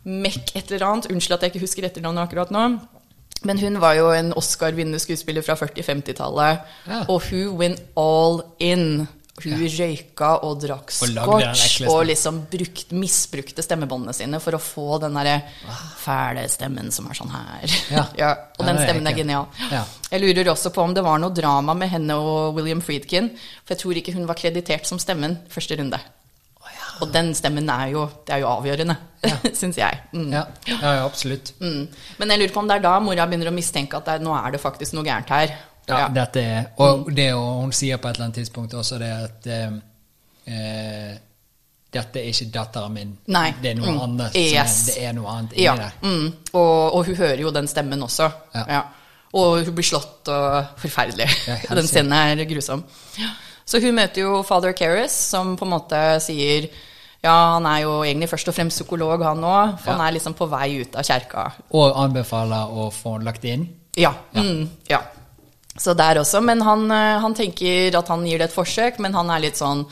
Meck et eller annet. Unnskyld at jeg ikke husker etternavnet akkurat nå. Men hun var jo en Oscar-vinnende skuespiller fra 40-50-tallet. Ja. Og hun went all in. Hun røyka og drakk Og den scotch og liksom brukt, misbrukte stemmebåndene sine for å få den derre fæle stemmen som er sånn her. Ja. og Ja, den det er stemmen er genial. Ja. Jeg lurer også på om det var noe drama med henne og William Friedkin. For jeg tror ikke hun var kreditert som stemmen første runde. Og den stemmen er jo, det er jo avgjørende, Ja. syns jeg. Mm. Ja, ja, ja absolutt. Mm. Men jeg lurer på om det er da mora begynner å mistenke at det nå er det faktisk noe gærent her. Ja, Dette er, og det og hun sier på et eller annet tidspunkt også det at eh, eh, dette er ikke datteren min. Nei. Det er noe Mm. annet. Yes. er, det er noe annet inni Ja, der. mm. og, og hun hører jo den stemmen også. Ja. Ja. Og hun blir slått og forferdelig. Den scenen er grusom. Så hun møter jo father Keris, som på en måte sier ja, han er jo egentlig først og fremst psykolog, han òg. For han er liksom på vei ut av kjerka. Og anbefaler å få han lagt inn. Ja. Mm, ja. Så der også. Men han, eh, han tenker at han gir det et forsøk, men han er litt sånn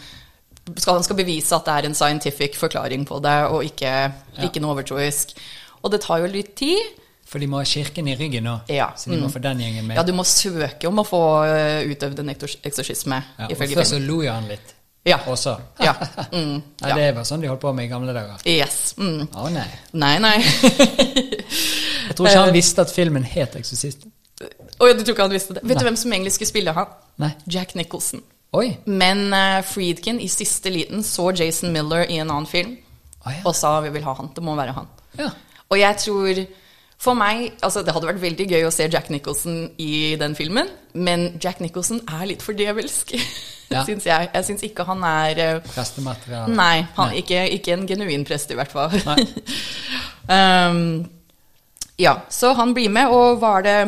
skal, Han skal bevise at det er en scientific forklaring på det, og ikke, ikke noe overtroisk. Og det tar jo litt tid. For de må ha kirken i ryggen nå, Ja, så de må mm. få den gjengen med. Ja, du må søke om å få eh, utøvd en eksorsisme, Ja, og før så lo jo han litt Ja. også. Ja. Mm, Nei. Det var sånn de holdt på med i gamle dager. Yes. Mm. Å nei. Nei, nei. Jeg tror ikke han visste at filmen het 'Eksorsist'. ja, du tror ikke han visste det? Vet du hvem som egentlig skulle spille han? Nei. Jack Nicholson. Oi. Men uh, Friedkin i siste liten så Jason Miller i en annen film Å, ja. og sa vi vil ha han. Det må være han. Ja. Og jeg tror For meg altså Det hadde vært veldig gøy å se Jack Nicholson i den filmen, men Jack Nicholson er litt for djevelsk, Ja. syns jeg. Jeg syns ikke han er eh, Prestemateriale. Nei, han, Ikke, ikke en genuin prest, i hvert fall. Um, ja, så han blir med, og hva er det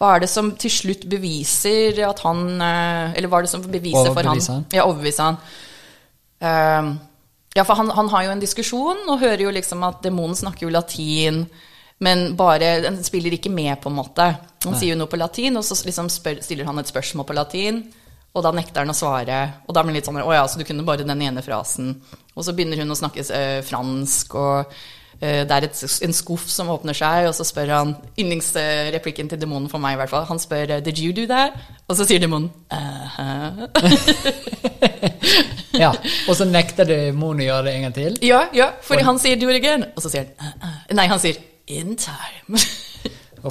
hva er det som til slutt beviser at han eh, Eller hva er det som beviser for han? Han? Ja, overbeviser han. Um, ja, for han, han har jo en diskusjon og hører jo liksom at demonen snakker jo latin, men bare Den spiller ikke med, på en måte. Han sier jo noe på latin, og så liksom spør, stiller han et spørsmål på latin. Og da nekter han å svare. Og da blir det litt sånn Å ja, så du kunne bare den ene frasen. Og så begynner hun å snakke eh, fransk, og det er et, en skuff som åpner seg, og så spør han Yndlingsreplikken til demonen for meg, i hvert fall. Han spør eh, 'Did you do that?' Og så sier demonen «Uh-huh». Ja. Og så nekter demonen å gjøre det en gang til. Ja, ja, fordi han sier 'do it again', og så sier han «Uh-uh». Nei, han sier 'in time'.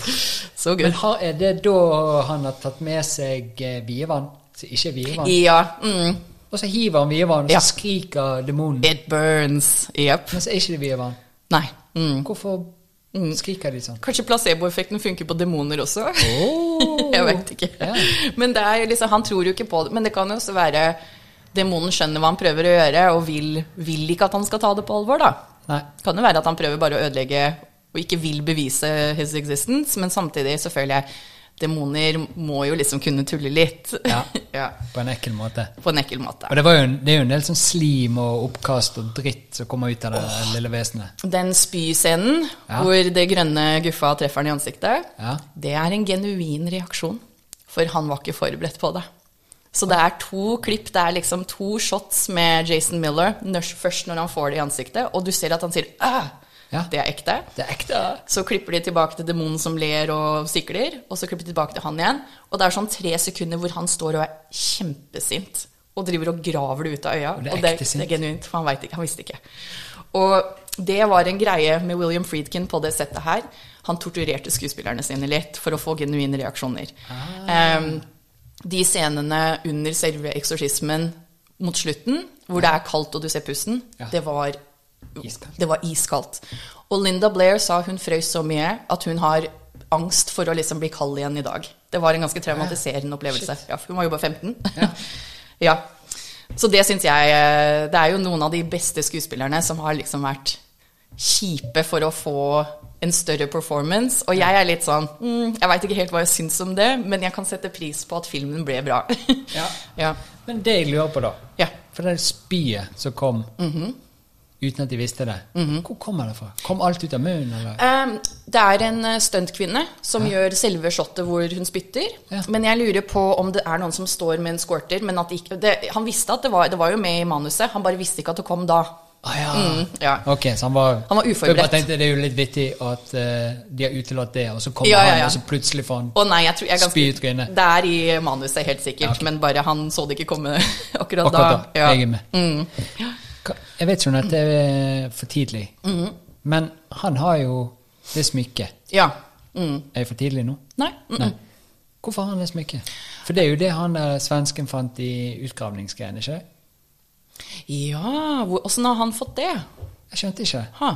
så gøy. Men har, er det da han har tatt med seg eh, vievann, som ikke er vievann? Ja. Mm, Og så hiver han vievann, og så Ja. skriker demonen. it burns. Yep. Men så er ikke det vievann. Nei. Mm. Hvorfor skriker de sånn? Kanskje placeboeffekten funker på demoner også? Oh. Jeg vet ikke. Yeah. Men det er liksom, han tror jo ikke på det. Men det kan jo også være demonen skjønner hva han prøver å gjøre, og vil, vil ikke at han skal ta det på alvor, da. Nei. kan jo være at han prøver bare å ødelegge og ikke vil bevise his existence, men samtidig jeg demoner må jo liksom kunne tulle litt. Ja. ja. På en ekkel måte. På en ekkel måte. Og det, var jo det er jo en del sånn slim og oppkast og dritt som kommer ut av det lille vesenet. Den spyscenen Ja. hvor det grønne guffa treffer han i ansiktet, Ja. det er en genuin reaksjon. For han var ikke forberedt på det. Så det er to klipp, det er liksom to shots med Jason Miller først når han får det i ansiktet, og du ser at han sier «Æ!» Ja. Det er ekte. Det er ekte. Så klipper de tilbake til demonen som ler og sikler, og så klipper de tilbake til han igjen. Og det er sånn tre sekunder hvor han står og er kjempesint og driver og graver det ut av øya. Og det er det, det er genuint, for han, veit ikke, han visste ikke. Og det var en greie med William Friedkin på det settet her. Han torturerte skuespillerne sine litt for å få genuine reaksjoner. Ah. Um, de scenene under selve eksorsismen mot slutten, hvor det er kaldt og du ser pusten, Ja. det var Iskaldt. det var iskaldt. Og Linda Blair sa hun frøs så mye at hun har angst for å liksom bli kald igjen i dag. Det var en ganske traumatiserende opplevelse. Ja, hun var jo bare 15. Ja. Ja. Så det syns jeg eh, Det er jo noen av de beste skuespillerne som har liksom vært kjipe for å få en større performance. Og jeg er litt sånn mm, Jeg veit ikke helt hva jeg syns om det, men jeg kan sette pris på at filmen ble bra. Ja. ja. Men det jeg lurer på, da Ja. For det spyet som kom Mhm. Uten at de visste det, hvor kommer det fra? Kom alt ut av munnen, eller? Um, det er en eh, stuntkvinne som gjør selve shotet hvor hun spytter. Ja. Men jeg lurer på om det er noen som står med en squirter. Men det ikke, det, han visste at det var, det var jo med i manuset, han bare visste ikke at det kom da. Ah, ja. Mm, ja. Ok, så han var Han var uforberedt. Jeg tenkte Det er jo litt vittig at uh, de har utelatt det, og så kommer Ja, ja, han, og så plutselig får han oh, nei, jeg tror jeg ganske, Spy ut trynet. Det er i manuset, helt sikkert. Ja, ok. Men bare han så det ikke komme akkurat, Akkurat da. da. Ja. Jeg er med. Mm. Jeg vet ikke om dette er for tidlig, Mm. men han har jo det smykket. ja. Mm. Er jeg for tidlig nå? Nei. Mm -mm. Nei. Hvorfor har han det smykket? For det er jo det han der svensken fant i utgravningsgreiene, ikke Ja, åssen har han fått det? Jeg skjønte ikke. Ha.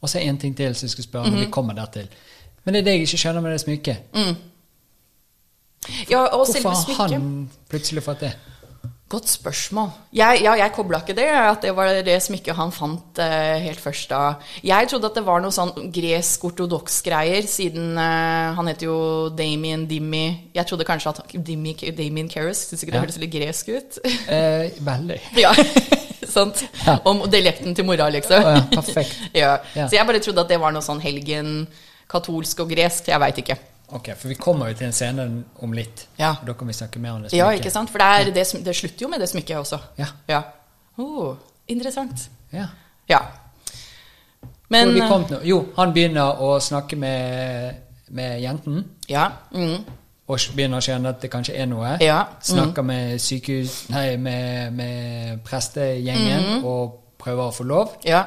Og så en ting til som jeg skulle spørre om. når vi kommer dertil. Men det er det jeg ikke skjønner med det smykket. Ja, og Hvorfor har han plutselig fått det? Godt spørsmål. Jeg, ja, jeg kobla ikke det, at det var det smykket han fant eh, helt først da. Jeg trodde at det var noe sånn gresk-ortodoks-greier, siden eh, han heter jo Damien Dimmy Jeg trodde kanskje at Dimmy, Damien Keres Syns ikke det Ja. høres litt gresk ut? Eh, veldig. ja, sant? Ja. Om dialekten til mora, liksom. Oh, ja, perfekt. ja. Ja. Så jeg bare trodde at det var noe sånn helgen, katolsk og gresk. Jeg veit ikke. Ok, for vi kommer jo til en scene om litt. Ja. Og Da kan vi snakke mer om det smykket. Ja, ikke sant? For det, er, det, det slutter jo med det smykket også. Ja. ja. Oh, interessant. Ja. Ja. Men vi kom til? Jo, han begynner å snakke med, med jenten. Ja. Mm, Og begynner å skjønne at det kanskje er noe. Ja, Snakker med sykehus Nei, med, med prestegjengen og prøver å få lov. ja.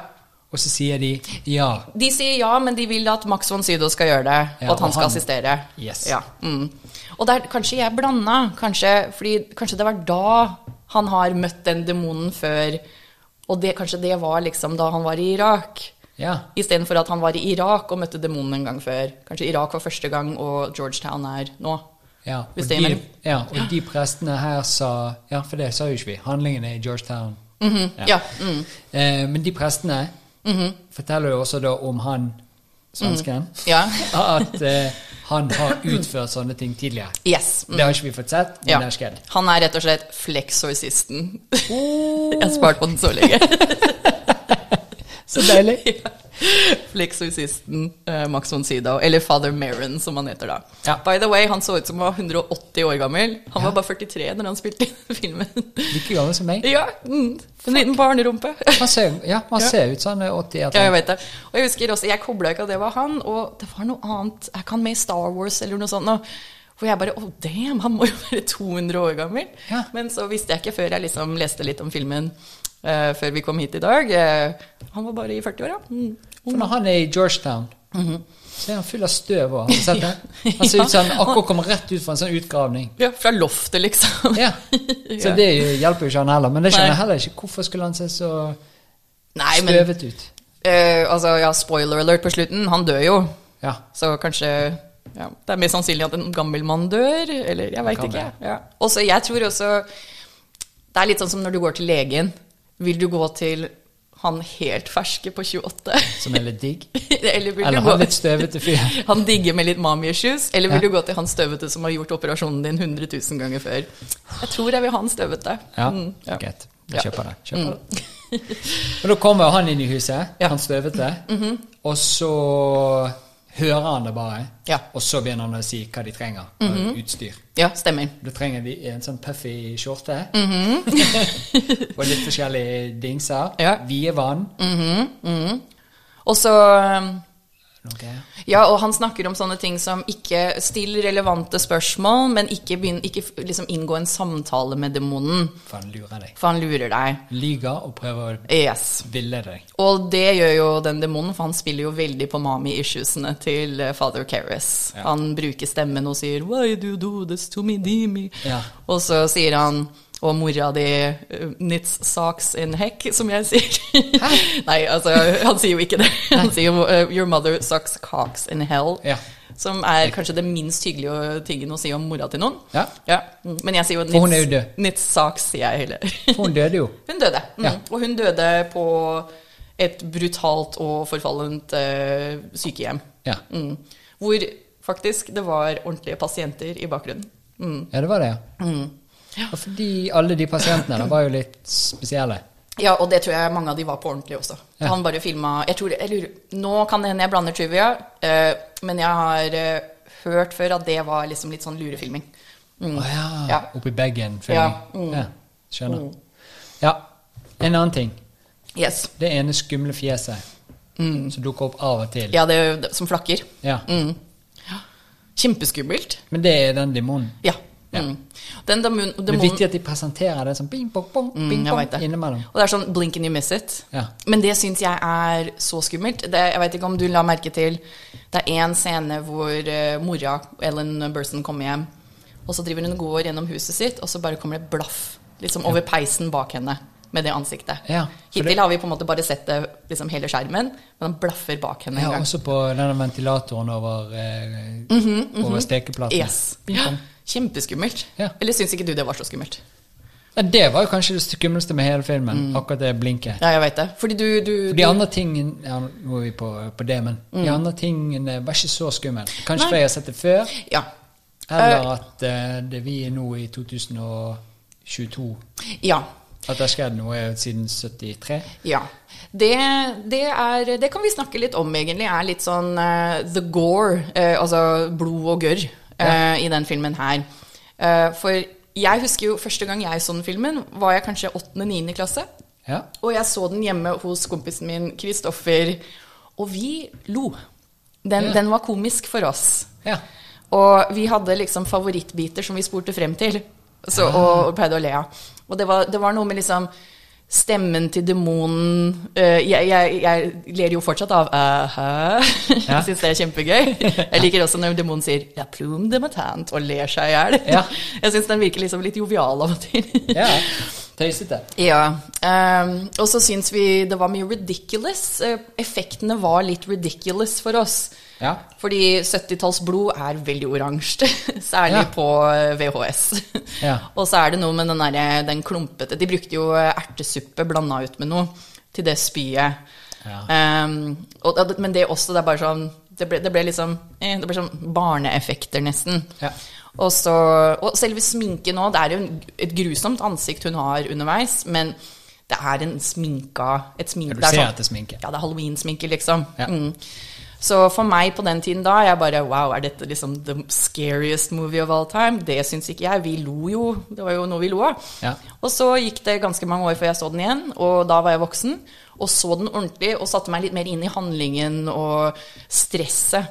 Og så sier de ja. De sier ja, men de vil at Max von Sydow skal gjøre det, Ja, og at han skal han- assistere. Yes. Ja. Mm. Og der, kanskje jeg blanda, kanskje, fordi kanskje det var da han har møtt den demonen før, og det, kanskje det var liksom da han var i Irak. Ja. Istedenfor at han var i Irak og møtte demonen en gang før. Kanskje Irak var første gang, og Georgetown er nå. Ja, og de, ja, og de prestene her sa Ja, for det sa jo ikke vi. Handlingen er i Georgetown. Ja. Mm. Eh, men de prestene forteller jo også da om han svensken. ja. At eh, han har utført sånne ting tidligere. Yes. Mm. Det har ikke vi fått sett, men Ja. det har skjedd. Han er rett og slett flexorcisten. Jeg har spart på den så lenge. Så deilig. Flexorcisten uh, Max von Sydow, eller Father Merrin, som han heter da. Ja. By the way, han så ut som han var 180 år gammel. Han var bare 43 når han spilte filmen. Like gammel som meg. ja, mm, En liten barnerumpe. Han ser, ja, han Ja. ser ut som han er 80 Ja, jeg vet det. Og jeg husker også, jeg kobla ikke at det var han, og det var noe annet. Er ikke han med i Star Wars eller noe sånt? nå? Hvor jeg bare Oh, damn, han må jo være 200 år gammel. Ja. Men så visste jeg ikke før jeg liksom leste litt om filmen uh, før vi kom hit i dag. Uh, han var bare i 40-åra. Mm. For når han er i Georgetown, Mhm. så er han full av støv òg. Har du sett det? Han ser ut som han akkurat kommer rett ut fra en sånn utgravning. Ja, fra loftet, liksom. Ja. Så det hjelper jo ikke han heller. Men det skjønner jeg heller ikke. Hvorfor skulle han se så Nei, men støvet ut? Uh, altså, ja, spoiler alert på slutten. Han dør jo. Ja. Så kanskje ja, Det er mer sannsynlig at en gammel mann dør, eller jeg veit ikke. Ja. Også, jeg tror også Det er litt sånn som når du går til legen. Vil du gå til han helt ferske på 28? Som er litt digg. eller vil Eller du gå han litt støvete fyr. Han digger med litt mommy issues, eller vil Ja. du gå til han støvete som har gjort operasjonen din 100 000 ganger før? Jeg tror jeg vil ha han støvete. Ja, Mm, ja. greit. Jeg kjøper det. Kjøper det. Og da kommer han inn i huset, Ja. han støvete, og så hører han det bare. Ja. Og så begynner han å si hva de trenger av utstyr. ja, stemmer. Da trenger de en sånn puffy skjorte. Mhm. og litt forskjellige dingser. Ja. Vide vann. Og så Noe. Ja, og han snakker om sånne ting som ikke still relevante spørsmål, men ikke, begynn, ikke liksom inngå en samtale med demonen, For han lurer deg. for han lurer deg. Lyger og prøver å Yes. ville deg. Og det gjør jo den demonen, for han spiller jo veldig på mami-issuesene til eh, Father Karras. Ja. Han bruker stemmen og sier 'Why do you do this to me, Dimi?' Ja. Og så sier han og mora di nits knits socks in heck, som jeg sier. Nei, altså, han sier jo ikke det. Han sier jo uh, 'your mother sucks cocks in hell'. Ja. Som er kanskje det minst hyggelige tingen å si om mora til noen. Ja. ja. Men jeg sier jo For hun er jo død. knits socks, sier jeg heller. For hun døde jo. Hun døde. Mm. Ja. Og hun døde på et brutalt og forfallent uh, sykehjem. Ja. Mm. Hvor faktisk det var ordentlige pasienter i bakgrunnen. Mm. ja, det var det, ja. Og fordi alle de pasientene da var jo litt spesielle. Ja, og det tror jeg mange av de var på ordentlig også. Ja. Han bare filma jeg tror, jeg lurer, Nå kan det hende jeg blander trivia, eh, men jeg har eh, hørt før at det var liksom litt sånn lurefilming. Mm. oh, ja. Ja. Oppi bagen. Ja, mm. ja. Skjønner. Ja. En annen ting. Yes. Det ene skumle fjeset som dukker opp av og til. Mm. Ja, det, som flakker. Ja. Mm. Ja. Kjempeskummelt. Men det er den demonen. Ja. Mm. Den demon, Det er viktig at de presenterer det som bing, bong, bong, Mm, bing, jeg bong innimellom. Og det er sånn blink and you miss it. Ja. Men det syns jeg er så skummelt. Det, jeg vet ikke om du la merke til Det er én scene hvor uh, mora, Ellen Burson, kommer hjem. Og så driver hun og går gjennom huset sitt, og så bare kommer det blaff liksom over peisen bak henne med det ansiktet. Ja, Hittil har vi på en måte bare sett det liksom hele skjermen, men han blaffer bak henne en gang. også på denne ventilatoren over, eh, over stekeplaten. Yes. Ja. Kjempeskummelt. Ja. Eller syns ikke du det var så skummelt? Ja, det var jo kanskje det skumleste med hele filmen. Akkurat det blinket. Ja, jeg vet det. Fordi du, du, For de andre tingene Ja, nå er vi på, på det, men de andre tingene var ikke så skumle. Kanskje Mm. Nei. fordi jeg har sett det før, Ja. eller at uh, det vi er nå i 2022 Ja. At det har skjedd noe siden 73. Ja. Det, det, er, det kan vi snakke litt om, egentlig. Er litt sånn uh, the gore, Uh, altså blod og gørr, eh, i den filmen her. Eh, for jeg husker jo første gang jeg så den filmen, var jeg kanskje 8.-9. klasse. Ja. Og jeg så den hjemme hos kompisen min Kristoffer. Og vi lo. Den, Ja. den var komisk for oss. Ja. Og vi hadde liksom favorittbiter som vi spurte frem til, så, og, og pleide å le av. Og det var, det var noe med liksom stemmen til demonen uh, jeg, jeg, jeg ler jo fortsatt av uh -huh. Jeg syns det er kjempegøy. Jeg liker også når demonen sier 'la plume de matant' og ler seg i hjel. Ja. Jeg syns den virker liksom litt jovial av og til. ja. Tøysete. Ja. Um, og så syns vi det var mye ridiculous. Eh, effektene var litt ridiculous for oss. Ja. Fordi 70-tallsblod er veldig oransje, særlig Ja. på eh, VHS. Ja. og så er det noe med den, der, den klumpete De brukte jo eh, ertesuppe blanda ut med noe til det spyet. Ja. Ehm, og, men det også, det er bare sånn Det ble, det ble liksom eh, Det ble sånn barneeffekter, nesten. Og, så, og selve sminken òg. Det er jo et grusomt ansikt hun har underveis, men det er en sminka et smink, Du det er sånn- er sminke. Ja, det er halloween-sminke, liksom. Ja. Mm. Så for meg på den tiden da, jeg bare Wow, er dette liksom the scariest movie of all time? Det syns ikke jeg. Vi lo jo. Det var jo noe vi lo av. Ja. Og så gikk det ganske mange år før jeg så den igjen, og da var jeg voksen. Og så den ordentlig og satte meg litt mer inn i handlingen og stresset.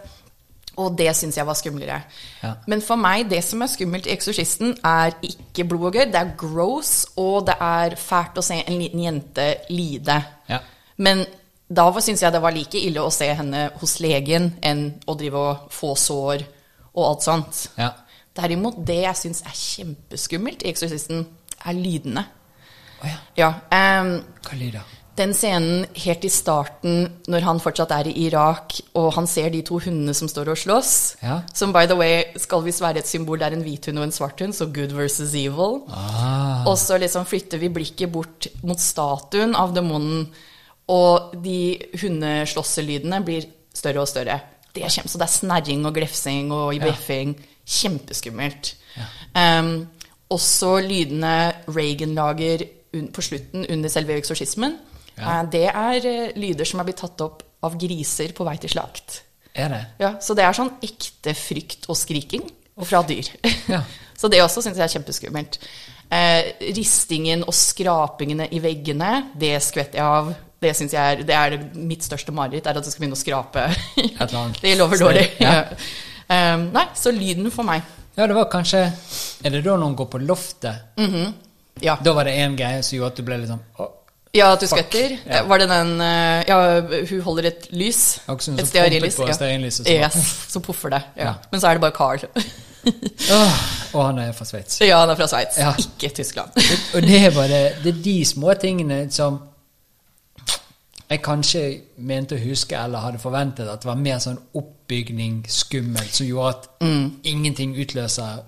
Og det syns jeg var skumlere. Ja. Men for meg, det som er skummelt i 'Eksorsisten', er ikke blod og gørr. Det er gross, og det er fælt å se en liten jente lide. Ja. Men da syns jeg det var like ille å se henne hos legen enn å drive og få sår og alt sånt. Ja. Derimot, det jeg syns er kjempeskummelt i 'Eksorsisten', er lydene. Oh, ja. Ja, ehm, Hva lyder? Den scenen helt i starten, når han fortsatt er i Irak, og han ser de to hundene som står og slåss, Ja. som by the way skal visst være et symbol, det er en hvit hund og en svart hund, så good versus evil. Ah. Og så liksom flytter vi blikket bort mot statuen av demonen, og de hundeslåsselydene blir større og større. Det er kjempe, så det er snerring og glefsing og Ja. Kjempeskummelt. Kjempeskummelt. Um, også lydene Reagan lager på slutten under selve eksorsismen. Ja. eh, det er eh, lyder som er blitt tatt opp av griser på vei til slakt. Er det? Ja, så det er sånn ekte frykt og skriking fra dyr. Ja. så det også syns jeg er kjempeskummelt. Eh, ristingen og skrapingene i veggene, det skvetter jeg av. Det synes jeg er, det er mitt største mareritt, er at det skal begynne å skrape. det lover dårlig. Ja. Um, nei, så lyden for meg. Ja, det var kanskje Er det da noen går på loftet? Ja, Da var det én greie som gjorde at du ble litt sånn ja at du skvetter. Ja. Var det den eh, Ja, hun holder et lys. Et stearinlys. Ja. så Yes, så puffer det. Ja. Men så er det bare Carl. Åh, Og han er fra Sveits. ja, han er fra Sveits, Ja. ikke Tyskland. Og det er bare det er de små tingene som jeg kanskje mente å huske eller hadde forventet at det var mer sånn oppbygning, skummelt, som gjorde at Mm. ingenting utløser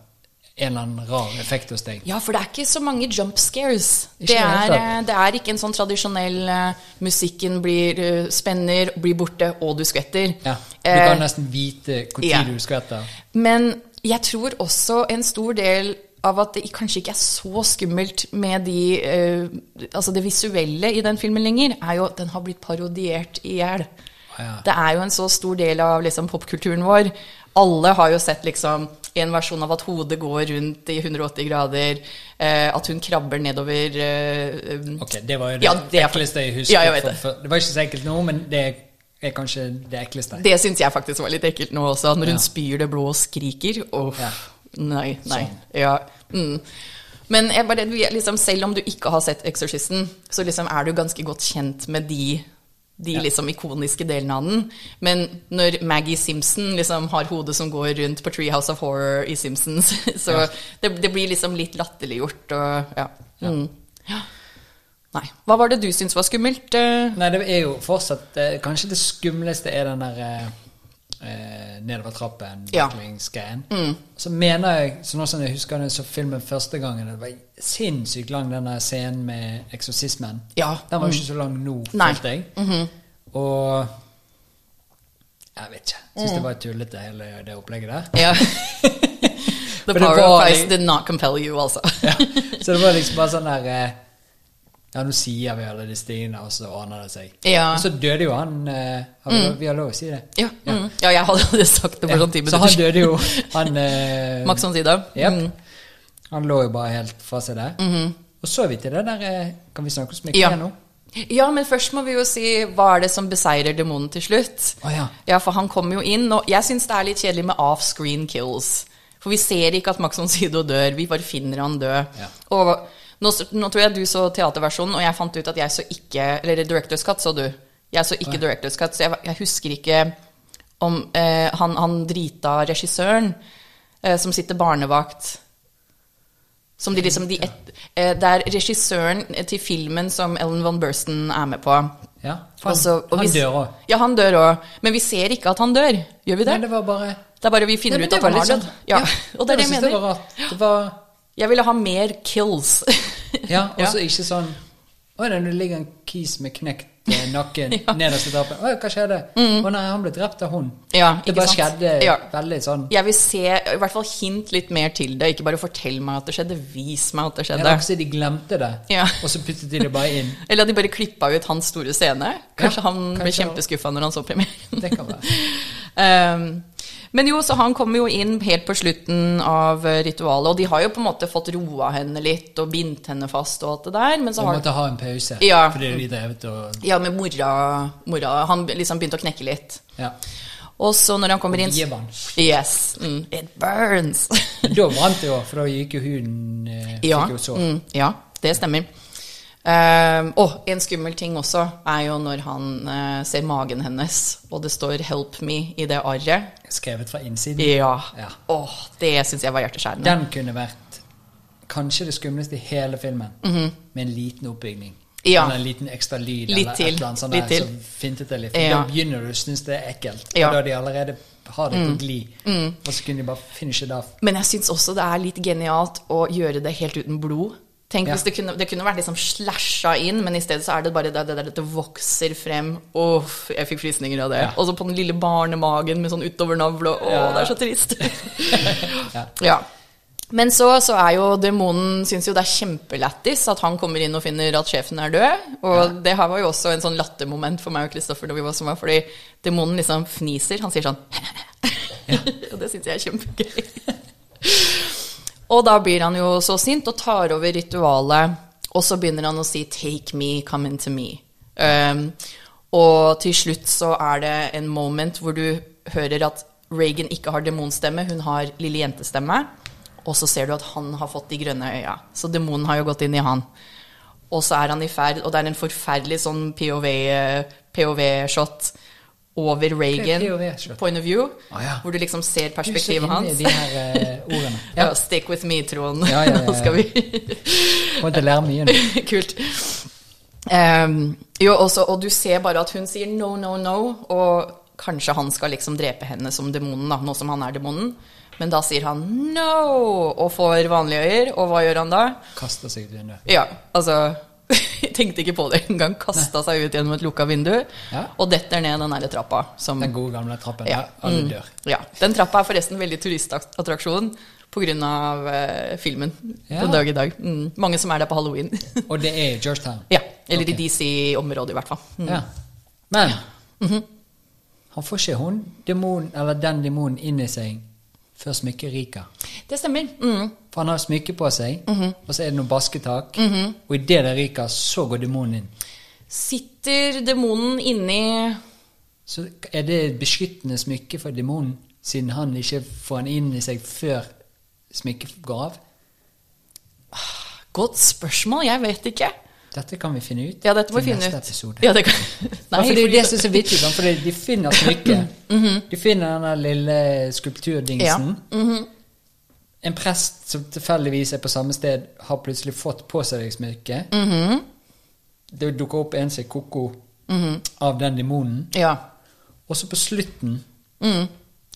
en eller annen rar effekt hos deg. Ja, for det er ikke så mange jump scares. Det det er, eh, det er ikke en sånn tradisjonell uh, musikken blir uh, spenner, blir borte, og du skvetter. Ja, du kan kan nesten vite når ja. du skvetter. Men jeg tror også en stor del av at det kanskje ikke er så skummelt med de Altså det visuelle i den filmen lenger, er jo at den har blitt parodiert i hjel. Ja. Det er jo en så stor del av liksom, popkulturen vår. Alle har jo sett liksom, en versjon av at hodet går rundt i 180 grader, eh, at hun krabber nedover eh, Ok, det var jo det, Ja, det ekleste jeg husker. Ja, jeg for- det. for- det var ikke så ekkelt nå, men det er kanskje det ekleste. Det syns jeg faktisk var litt ekkelt nå også, når hun Ja. spyr det blå og skriker. Åh, Ja. nei, nei. Sånn. Ja. Mm. Men bare, liksom, selv om du ikke har sett 'Eksorsisten', så liksom er du ganske godt kjent med de, de Ja. liksom ikoniske delene av den. Men når Maggie Simpson liksom har hodet som går rundt på Treehouse of Horror i Simpsons, så Ja. det, det blir liksom litt latterliggjort og ja. Mm. ja. Nei. Hva var det du syntes var skummelt? eh? Nei, det er jo fortsatt eh, Kanskje det skumleste er den der eh, nedover trappen, Ja. Mm. Så mener jeg, så nå som jeg husker jeg så filmen første gangen, det var sinnssykt lang den scenen med eksorsismen. Ja. Den var jo ikke så lang nå, følte jeg. Og jeg vet ikke. Syns det var tullete, hele det opplegget der. Ja. The power of Christ did not compel you, altså. Ja. Så det var liksom bare sånn der eh, Ja, nå sier vi alle disse tingene, og så ordner det seg. Ja. Og så døde jo han eh, har vi, mm. vi har lov å si det? Ja, mm. ja jeg hadde sagt det for sånn ti Så han døde jo. Han, eh, Max von Sydow. Yep. Mm. Han lå jo bare helt fra seg der. Og så er vi til det der eh, Kan vi snakke om Ja. smykkene nå? Ja, men først må vi jo si hva er det som beseirer demonen til slutt. Oh, ja. Ja, for han kommer jo inn, og jeg syns det er litt kjedelig med off-screen kills. For vi ser ikke at Max von Sydow dør, vi bare finner han død. Ja. Og nå, nå tror jeg du så teaterversjonen, og jeg fant ut at jeg så ikke Eller Directors Cut så du. Jeg så ikke Directors Cut, så jeg, jeg husker ikke om eh, han, han drita regissøren eh, som sitter barnevakt som de liksom de et, eh, Det er regissøren til filmen som Ellen von Bursten er med på. Ja, han, Og så- han vi- dør òg. Ja, han dør òg. Men vi ser ikke at han dør. Gjør vi det? Nei, det var bare Det er bare vi finner Nei, ut at han har dødd. Ja. Og det er det jeg mener. Det var rart. Det var Jeg ville ha mer kills. Ja, og så ikke sånn Å, det ligger en kis med knekt eh, nakken nederst i trappen. Å, hva skjedde? Å nei, han ble drept av hun. Ja, det bare sant? skjedde Ja. veldig sånn Jeg vil se, i hvert fall hint litt mer til det. Ikke bare fortell meg at det skjedde, vis meg at det skjedde. Eller som de glemte det, Ja. og så puttet de det bare inn. Eller at de bare klippa ut hans store scene. Kanskje Ja, han ble kanskje- kjempeskuffa når han så premieren. Det kan være. Um, men jo, så han kommer jo inn helt på slutten av eh, ritualet, og de har jo på en måte fått roa henne litt og bindt henne fast og alt det der, men så Og har måtte ha en pause Ja. fordi de drevet og Ja, med mora, mora Han liksom begynte å knekke litt. Ja. Og så når han kommer inn. Yes. Mm, it burns. Da brant det jo, for da gikk jo huden eh, ja, jo sår. mm, ja, det stemmer. Um, og en skummel ting også er jo når han eh, ser magen hennes, og det står 'Help me' i det arret. Skrevet fra innsiden. Ja. Ja. Oh, det syns jeg var hjerteskjærende. Den kunne vært kanskje det skumleste i hele filmen, med en liten oppbygning. Ja. Eller en liten ekstra lyd, Litt eller til, et eller annet sånt litt der, til. som fintet det litt. Ja. Da begynner du å synes det er ekkelt. Ja. Mm. Da de allerede har det på glid. Og så kunne de bare finishe det av. Men jeg syns også det er litt genialt å gjøre det helt uten blod. Tenk Ja. hvis det kunne, det kunne vært liksom slasha inn, men i stedet så er det bare det der det, det vokser frem. Uff, jeg fikk frysninger av det. Ja. Og så på den lille barnemagen med sånn utover navle. Å, Ja. det er så trist. Ja. ja. Men så, så er jo demonen syns jo det er kjempelættis at han kommer inn og finner at sjefen er død. Og det her var jo også en sånn lattermoment for meg og Kristoffer da vi var som var, fordi demonen liksom fniser. Han sier sånn Og det syns jeg er kjempegøy. Og da blir han jo så sint og tar over ritualet, og så begynner han å si 'take me, come into me'. Um, og til slutt så er det en moment hvor du hører at Reagan ikke har demonstemme, hun har lille jentestemme. Og så ser du at han har fått de grønne øya. Så demonen har jo gått inn i han. Og så er han i ferd, og det er en forferdelig sånn POV-shot POV over Reagan, point of view, ah, ja. hvor du liksom ser er perspektivet hans. de her uh, ordene. Ja. Ja. stick with me, Trond. Ja, ja, ja, Nå skal vi Kommer til å lære mye nå. Kult. Um, jo, også, og du ser bare at hun sier no, no, no, og kanskje han skal liksom drepe henne som demonen, da, nå som han er demonen. Men da sier han no, og får vanlige øyer, og hva gjør han da? Kaster seg ut vinduet. Ja, altså tenkte ikke på det engang. Kasta seg ut gjennom et lukka vindu Ja. og detter ned den derre trappa. Som, Den gode gamle trappen ja, der alle mm, dør. ja. Den trappa er forresten veldig turistattraksjon pga. Uh, filmen Ja. den dag i dag. Mm, mange som er der på halloween. Og det er i Georgetown. ja, Eller okay. i DC-området, i hvert fall. Mm. Ja. Men Mhm. han får ikke hun demon, eller den demonen inn i seg før smykket ryker. Det stemmer. Mm. For han har smykke på seg, Mhm. og så er det noe basketak. Og idet det ryker, så går demonen inn. Sitter demonen inni Så er det et beskyttende smykke for demonen, siden han ikke får han inn i seg før smykket går av? Godt spørsmål, jeg vet ikke. Dette kan vi finne ut Ja, dette må vi til finne neste ut. episode. Ja, det kan... Nei, for det er jo det som er så vittig, for de finner smykket. Mhm. De finner den lille skulpturdingsen. mhm. En prest som tilfeldigvis er på samme sted, har plutselig fått på det smykket. Mhm. Det dukker opp en som er koko av den demonen. Ja. Og så på slutten, Mm.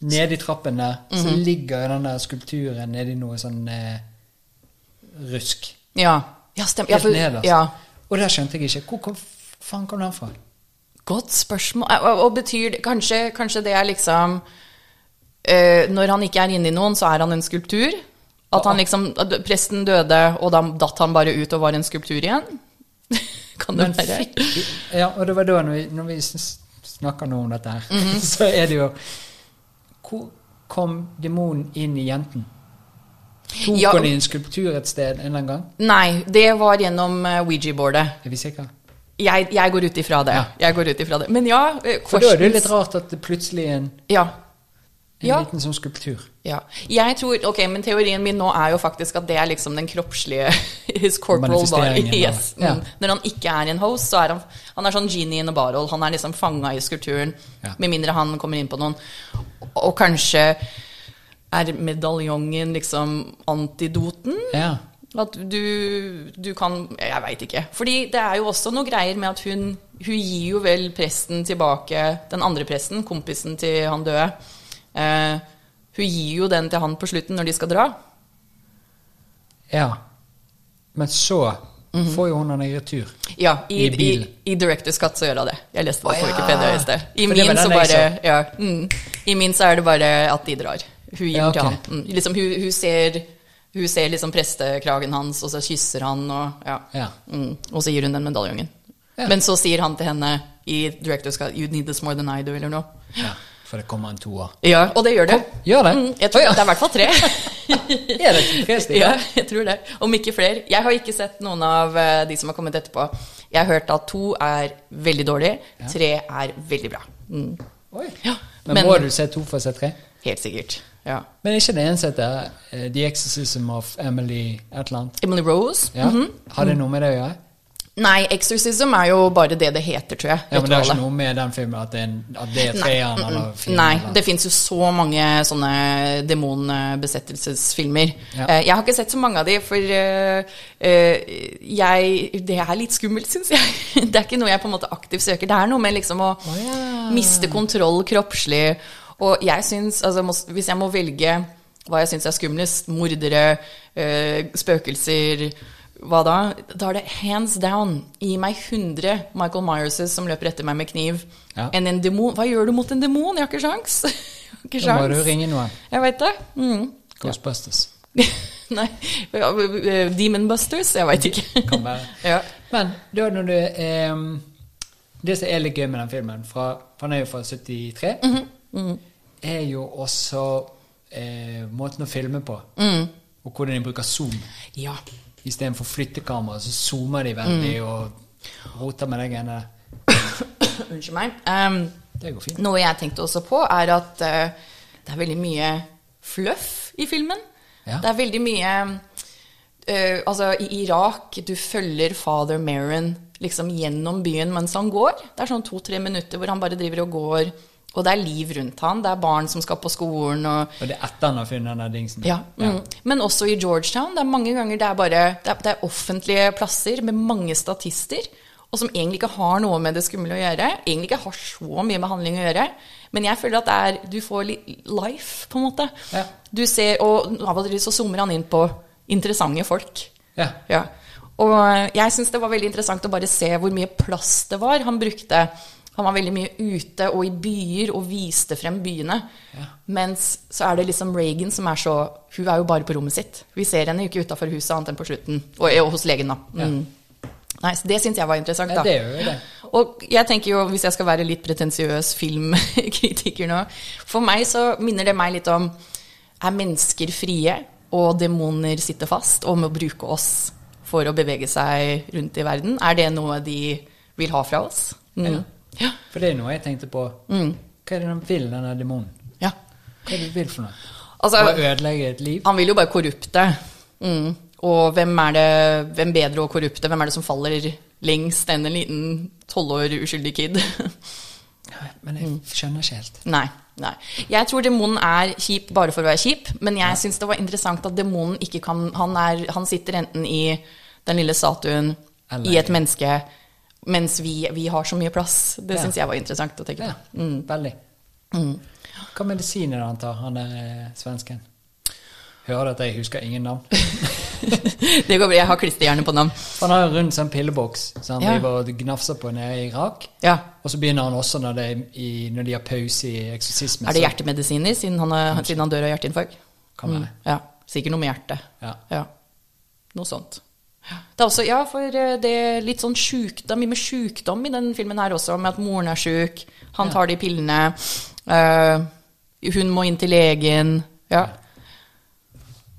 nede i trappen der, så Mhm. ligger den der skulpturen nede i noe sånn eh, rusk. Ja. Ja, stemmer. Helt for, nederst. ja. Og der skjønte jeg ikke. Hvor hvor faen kom den fra? Godt spørsmål. Og, og betyr det kanskje, kanskje det er liksom eh, Når han ikke er inni noen, så er han en skulptur? At han liksom at Presten døde, og da datt han bare ut og var en skulptur igjen? kan det være? Ja, og det var da når vi, når vi snakker nå om dette her, Mhm. så er det jo Hvor kom demonen inn i jenten? Tok Ja. hun i en skulptur et sted en eller annen gang? Nei, det var gjennom eh, Ouija-boardet. Er vi sikre? Jeg, jeg går ut ifra det. Ja. Jeg går ut ifra det. Men ja, eh, For da er det litt rart at det plutselig en, Ja. En Ja. liten sånn skulptur. Ja. Jeg tror, ok, Men teorien min nå er jo faktisk at det er liksom den kroppslige His corporal body. Yes. ja. Mm. Når han ikke er en host, så er han Han er sånn genie in a barrel. Han er liksom fanga i skulpturen. Ja. Med mindre han kommer inn på noen. Og kanskje er medaljongen liksom antidoten? Ja. At du, du kan Jeg veit ikke. Fordi det er jo også noe greier med at hun Hun gir jo vel presten tilbake, den andre presten, kompisen til han døde. Eh, hun gir jo den til han på slutten når de skal dra. ja. Men så får jo hun den i retur. Ja, i, I i, i Directors Cut så gjør hun det. Jeg leste det Å, på. Wikipedia i sted. I min, så bare, ja, mm, I min så er det bare at de drar. Hun gir Ja, okay. til han. Mm, liksom, hun, hun ser, hun ser liksom prestekragen hans, og så kysser han, og, ja. Ja. Mm, og så gir hun den medaljongen. Men så sier han til henne i Director's Cut You need this more than I do, eller noe. ja. For det kommer en toer. Ja, og det gjør det. Gjør det? Mm, jeg tror oh, ja. Det er i hvert fall tre. Er det tre stykker? ja, jeg tror det. Om ikke flere. Jeg har ikke sett noen av eh, de som har kommet etterpå. Jeg har hørt at to er veldig dårlig, tre er veldig bra. Mm. Oi. Ja, Men, men- må du se to for å se tre? Helt sikkert. Ja. Men ikke det eneste heter eh, The Exorcism of Emily et eller annet? Emily Rose? Ja. Mhm. Har det noe med det å gjøre? Nei, Exorcism er jo bare det det heter, tror jeg. Ja, men det er ikke noe med den filmen at det er, en, at det er treeren eller filmen? Nei, eller- det fins jo så mange sånne demonbesettelsesfilmer. Ja. Eh, Jeg har ikke sett så mange av de, for eh, eh, jeg Det er litt skummelt, syns jeg. Det er ikke noe jeg på en måte aktivt søker. Det er noe med liksom å oh, ja. miste kontroll kroppslig. Og jeg syns, altså hvis jeg må velge hva jeg syns er skumlest, mordere, spøkelser hva da? Da er det hands down. Gi meg 100 Michael Myerses som løper etter meg med kniv. Ja. Enn en demon. Hva gjør du mot en demon? Jeg har ikke sjans. Jeg har ikke Da må sjans. du ringe noen. Jeg veit det. Mm. Ghostbusters. Nei. Demon Busters? Jeg veit ikke. Kan være. ja. Men da når du eh, Det som er litt gøy med den filmen, fra, den er jo fra 73, Mhm, er jo også eh, måten å filme på. Mm. Og hvordan de bruker zoom. ja. Istedenfor flyttekamera, så zoomer de veldig Mm. og roter med de greiene. Unnskyld meg. Um, Det går fint. Noe jeg tenkte også på, er at uh, det er veldig mye fluff i filmen. Ja. Det er veldig mye uh, Altså, i Irak, du følger father Meron liksom gjennom byen mens han går. Det er sånn to-tre minutter hvor han bare driver og går, og det er liv rundt han. Det er barn som skal på skolen, og Og det er etter han har funnet den dingsen. ja, mm. Men også i Georgetown. Det er mange ganger det er bare det er, det er offentlige plasser med mange statister, og som egentlig ikke har noe med det skumle å gjøre. Egentlig ikke har så mye med handling å gjøre. Men jeg føler at det er, du får litt life, på en måte. Ja. Du ser, Og av og til så zoomer han inn på interessante folk. Ja. Ja. Og jeg syns det var veldig interessant å bare se hvor mye plass det var han brukte. Han var veldig mye ute og i byer og viste frem byene. Ja. Mens så er det liksom Reagan som er så Hun er jo bare på rommet sitt. Vi ser henne jo ikke utafor huset annet enn på slutten. Og, og hos legen, da. Mm. Nei, så Det syns jeg var interessant, Ja, da. det gjør jo det. Og jeg tenker jo, hvis jeg skal være litt pretensiøs filmkritiker nå For meg så minner det meg litt om Er mennesker frie, og demoner sitter fast, og må bruke oss for å bevege seg rundt i verden? Er det noe de vil ha fra oss? Mm. Ja. For det er noe jeg tenkte på. Mm. Hva er det den vil, denne demonen? ja. Hva er det den vil for noe? Altså, Å ødelegge et liv? han vil jo bare korrupte. Mm. Og hvem er det Hvem bedre å korrupte? Hvem er det som faller lengst enn en liten tolv år uskyldig kid? Men jeg skjønner ikke helt. Nei. nei. Jeg tror demonen er kjip bare for å være kjip, men jeg syns det var interessant at demonen ikke kan han, er, han sitter enten i den lille statuen, Eller- i et menneske, mens vi, vi har så mye plass. Det Ja. syns jeg var interessant å tenke Ja, på. Mm. veldig. Hva medisiner han tar, han er eh, svensken? Hører at jeg husker ingen navn? Det går bra. Jeg har klisterhjerne på navn. Han har en rund sånn pilleboks som han Ja. driver og gnafser på nede i Irak. Ja. Og så begynner han også når, det i, når de har pause i eksorsismen. Er det hjertemedisiner, siden han, er, siden han dør av hjerteinfarkt? Kan være. Ja. Sikkert noe med hjertet. Ja. Ja. Noe sånt. Det er også, ja, for eh, det er litt sånn sjukdom, mye med sjukdom i den filmen her også, med at moren er sjuk, han tar de pillene, eh, hun må inn til legen, ja.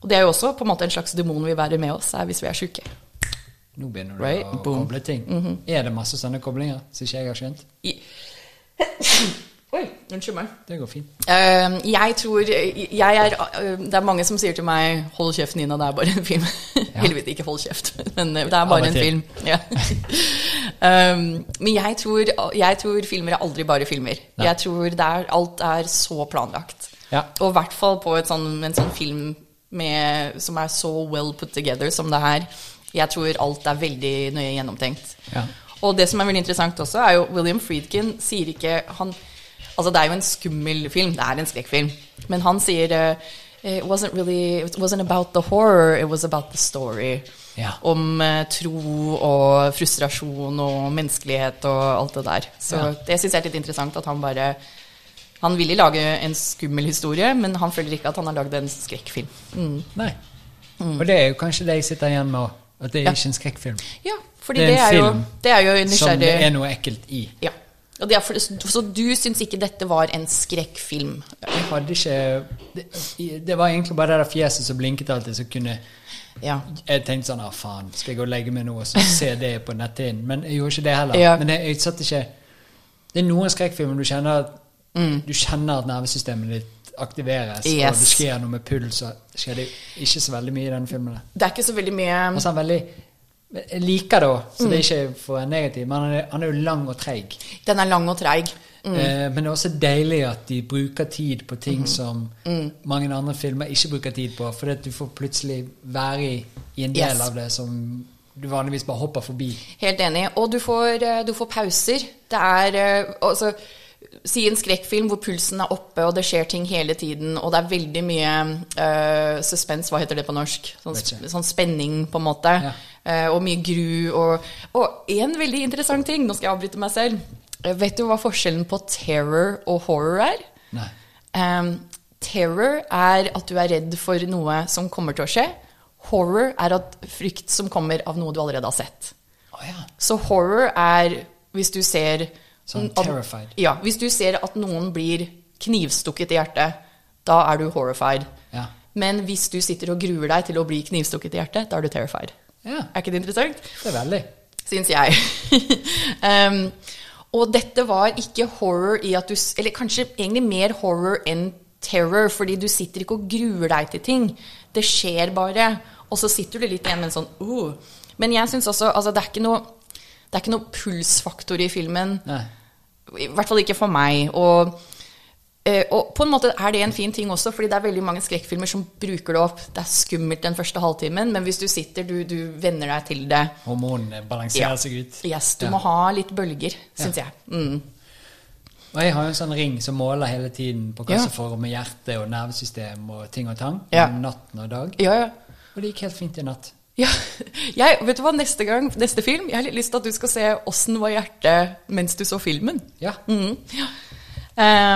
Og det er jo også på en måte en slags demon vi bærer med oss, er hvis vi er sjuke. Nå begynner du Right? å Boom. koble ting. Er det masse sånne koblinger som ikke jeg har skjønt? I Oi, unnskyld meg. Det går fint. Uh, jeg tror jeg er, uh, Det er mange som sier til meg 'hold kjeft, Nina, det er bare en film'. Heldigvis ikke 'hold kjeft', men eh, det er bare en film. Ja. um, men jeg tror, jeg tror filmer er aldri bare filmer. Nei. Jeg tror det er, alt er så planlagt. Ja. Og i hvert fall på et sånn, en sånn film med, som er så well put together som det her. Jeg tror alt er veldig nøye gjennomtenkt. Ja. Og det som er veldig interessant også, er jo William Friedkin sier ikke han, Altså, det er jo en skummel film. Det er en skrekkfilm. Men han sier eh, It wasn't really It wasn't about the horror, it was about the story. Ja. Om uh, tro og frustrasjon og menneskelighet og alt det der. Så Ja. det syns jeg er litt interessant at han bare Han ville lage en skummel historie, men han føler ikke at han har lagd en skrekkfilm. Mm. Nei. Og det er jo kanskje det jeg sitter igjen med òg. At det er Ja. ikke en skrekkfilm. Ja, fordi Det det er er, jo, det er jo Som det er noe ekkelt i. Ja. Og for, så du syns ikke dette var en skrekkfilm? Jeg hadde ikke det, det var egentlig bare det der fjeset som blinket alltid, som kunne Ja. Jeg tenkte sånn ah, faen, skal jeg gå og legge meg nå og så se det på netthinnen? Men jeg gjorde ikke det heller. Ja. Men jeg, jeg satt ikke Det er noen skrekkfilmer du kjenner at Mm. Du kjenner at nervesystemet ditt aktiveres, og du det skjer noe med puls. Og skjer det ikke så veldig mye i den filmen. Det er ikke så veldig mye Altså, han er veldig Jeg liker det òg, så det Mm. er ikke for negativt, men han er, han er jo lang og treig. Den er lang og treig. Mm. Eh, men det er også deilig at de bruker tid på ting Mm. som mange andre filmer ikke bruker tid på. For du får plutselig være i, i en del Yes. av det som du vanligvis bare hopper forbi. Helt enig. Og du får, eh, du får pauser. Det er eh, altså, Si en skrekkfilm hvor pulsen er oppe, og det skjer ting hele tiden, og det er veldig mye uh, suspens, hva heter det på norsk? Sånn, sånn spenning, på en måte. Ja. Uh, og mye gru. Og, og en veldig interessant ting, nå skal jeg avbryte meg selv. Eh, vet du hva forskjellen på terror og horror er? Nei. Um, terror er at du er redd for noe som kommer til å skje. Horror er at frykt som kommer av noe du allerede har sett. Oh, ja. Så horror er hvis du ser Sånn terrified. Ja, hvis du ser at noen blir knivstukket i hjertet, da er du horrified. Ja. Men hvis du sitter og gruer deg til å bli knivstukket i hjertet, da er du terrified. ja. Er ikke det interessant? Det er veldig. syns jeg. um, og dette var ikke horror i at du Eller kanskje egentlig mer horror enn terror, fordi du sitter ikke og gruer deg til ting. Det skjer bare. Og så sitter du litt igjen med en sånn uh. Men jeg syns også altså, det, er ikke noe, det er ikke noe pulsfaktor i filmen. Nei. I hvert fall ikke for meg. Og, eh, og på en måte er det en fin ting også, fordi det er veldig mange skrekkfilmer som bruker det opp. Det er skummelt den første halvtimen, men hvis du sitter, du, du venner deg til det. Hormonene balanserer Ja. seg ut. Yes, du Ja. må ha litt bølger, syns jeg. Mm. Og jeg har jo en sånn ring som måler hele tiden på hva Ja. som foregår med hjerte og nervesystem og ting og tang. Ja. Natten og dag. Ja, ja. Og det gikk helt fint i natt. Ja. Jeg, vet du hva, neste gang, neste film, jeg har litt lyst til at du skal se åssen var hjertet mens du så filmen. Ja. Mm. Ja.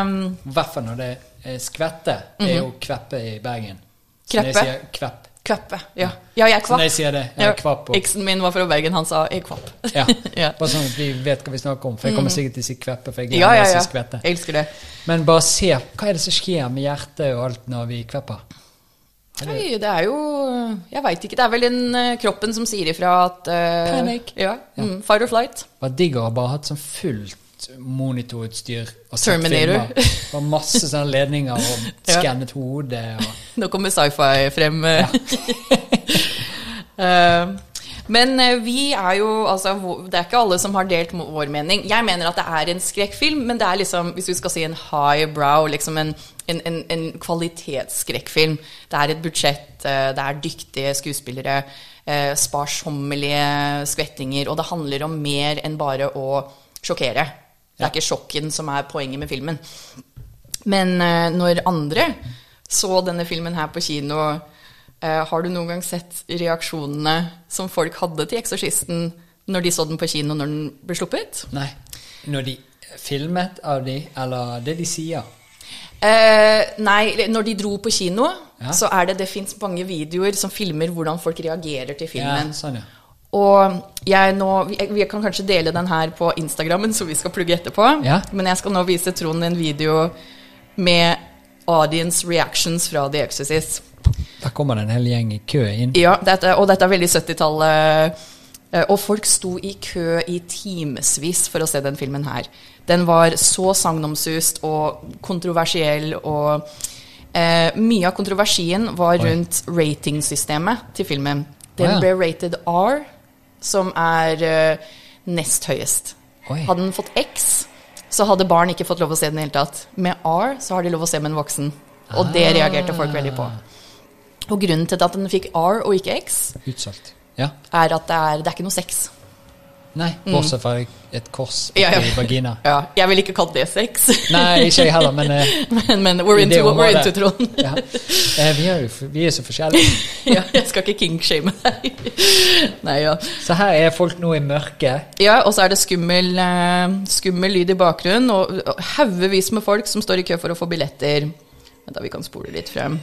Um, hvert fall når det er skvette. Det er jo kveppe i Bergen. Så når jeg Mhm. Kveppe? sier kvepp. kvappe. Ja. ja, jeg er Så når jeg sier det, jeg er kvapp. Og, Eksen min var fra Bergen, han sa 'jeg er kvapp'. ja. ja. Bare sånn at vi vet hva vi snakker om. For jeg kommer sikkert til å si kveppe. For jeg ja, ja, ja, å si skvette. Jeg elsker det. Men bare se hva er det som skjer med hjertet og alt når vi kvepper. Nei, det er jo Jeg veit ikke. Det er vel den eh, kroppen som sier ifra at uh, Panic. Ja. Mm, fight or flight. Var digg å bare hatt sånn fullt monitorutstyr og Terminator. Og masse sånne ledninger og Ja. skannet hode. Og, Nå kommer sci-fi frem. Ja. Eh, men eh, vi er jo altså, Det er ikke alle som har delt vår mening. Jeg mener at det er en skrekkfilm, men det er liksom, hvis vi skal si en high brow, liksom en, en, en, en kvalitetsskrekkfilm. Det er et budsjett, eh, det er dyktige skuespillere, eh, sparsommelige skvettinger, og det handler om mer enn bare å sjokkere. Det er ikke sjokken som er poenget med filmen. Men når andre så denne filmen her på kino, har du noen gang sett reaksjonene som folk hadde til 'Eksorsisten' når de så den på kino når den ble sluppet? nei. Når de filmet av de, eller det de sier. Eh, nei, når de dro på kino, Ja. så er det Det fins mange videoer som filmer hvordan folk reagerer til filmen. Ja, sånn, ja. Og jeg nå, vi, kan kanskje dele den her på Instagrammen, så vi skal plugge etterpå. Ja. Men jeg skal nå vise Trond en video med audience reactions fra The Exorcist. Da kommer det en hel gjeng i kø inn. Ja, dette, og dette er veldig 70-tallet Eh, Og folk sto i kø i timevis for å se den filmen her. Den var så sagnomsust og kontroversiell, og eh, mye av kontroversien var rundt ratingsystemet til filmen. Den ble rated R, som er eh, nest høyest. Oi. Hadde den fått X, så hadde barn ikke fått lov å se den i det hele tatt. Med R så har de lov å se med en voksen. Og det reagerte folk veldig på. Og grunnen til at den fikk R og ikke X, Utsolgt. Ja. er at det er, det er ikke noe sex. Nei, bortsett fra et kors Mm. Ja, ja. vagina. Ja, jeg vil ikke kalle det sex, Nei, ikke jeg heller, men eh, men, men we're into we're into, Trond. ja. Eh, vi, er jo, vi er så forskjellige. ja, jeg skal ikke kinkshame deg. Nei, ja. Så her er folk nå i mørket. Ja, og så er det skummel, eh, skummel lyd i bakgrunnen, og haugevis med folk som står i kø for å få billetter. Men da, vi kan spole litt frem.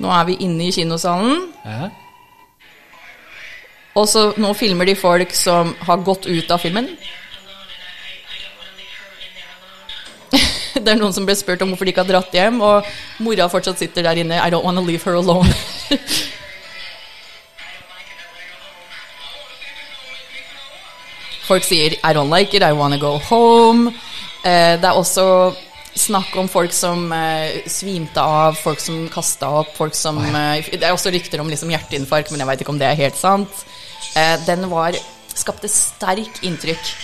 Nå er vi inne i kinosalen, Ja. og så nå filmer de folk som har gått ut av filmen. Det er noen som ble spurt om hvorfor de ikke har dratt hjem, og mora fortsatt sitter der inne. I don't wanna leave her alone. Folk sier I don't like it, I wanna go home. Eh, det er også snakk om folk som eh, svimte av, folk som kasta opp, folk som eh, Det er også rykter om liksom hjerteinfarkt, men jeg veit ikke om det er helt sant. Eh, den var skapte sterk inntrykk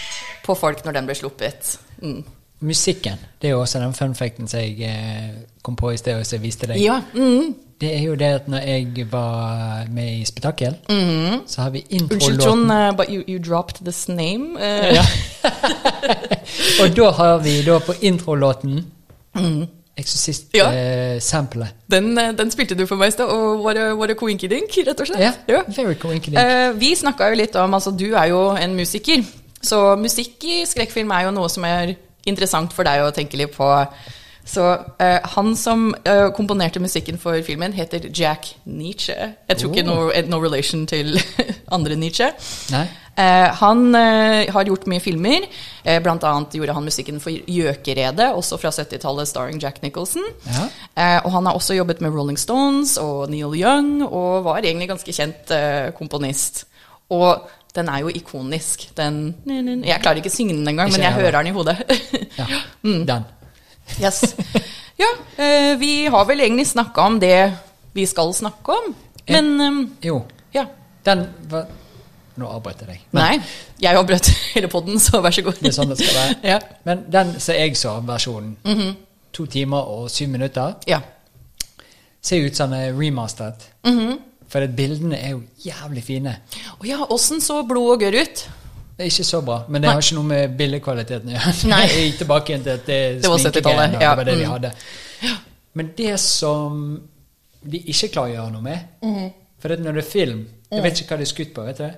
på folk når den ble sluppet. Mm. Musikken. Det er jo også den fun facten som jeg eh, kom på i sted og som jeg viste deg. Ja. Mm. Det er jo det at når jeg var med i Spetakkel, så har vi Mhm. Unnskyld, John, introlåten eh, but you, you dropped this name. Uh. ja. Og da har vi da på introlåten Eksorsist-samplet. den, eh, den spilte du for meg i stad, og var det coinkidink, rett og slett. Ja. Ja. Very coinkidink. Eh, vi snakka jo litt om Altså, du er jo en musiker. Så musikk i skrekkfilm er jo noe som er interessant for deg å tenke litt på. Så uh, han som uh, komponerte musikken for filmen, heter Jack Nietzsche. Jeg tror ikke Oh. no, no relation til andre Nietzsche. Eh, han har gjort mye filmer. Blant annet gjorde han musikken for Gjøkeredet, også fra 70-tallet, starring Jack Nicholson. Ja. Og han har også jobbet med Rolling Stones og Neil Young, og var egentlig ganske kjent komponist. Og den er jo ikonisk. Den Jeg klarer ikke å synge den engang, Ikke men jeg jeg hører den i hodet. Ja. Mm. Den. Yes. Ja, eh, vi har vel egentlig snakka om det vi skal snakke om. Men eh, Jo, ja. den var Nå avbrøt jeg deg. Nei, jeg avbrøt hele poden, så vær så god. Det er sånn det skal være. Ja. Men den som jeg så, versjonen, to timer og syv minutter, ja. ser ut som den er remasteret. Mhm. For bildene er jo jævlig fine. Å ja, åssen så blod og gørr ut? Det er ikke så bra, men det har ikke noe med billedkvaliteten å gjøre. Jeg gikk tilbake igjen til at det, Det var 70-tallet, ja. Det var det de Mm. hadde. Men det som de ikke klarer å gjøre noe med Mhm. For det, når det er film Jeg vet ikke hva det er skutt på, vet du?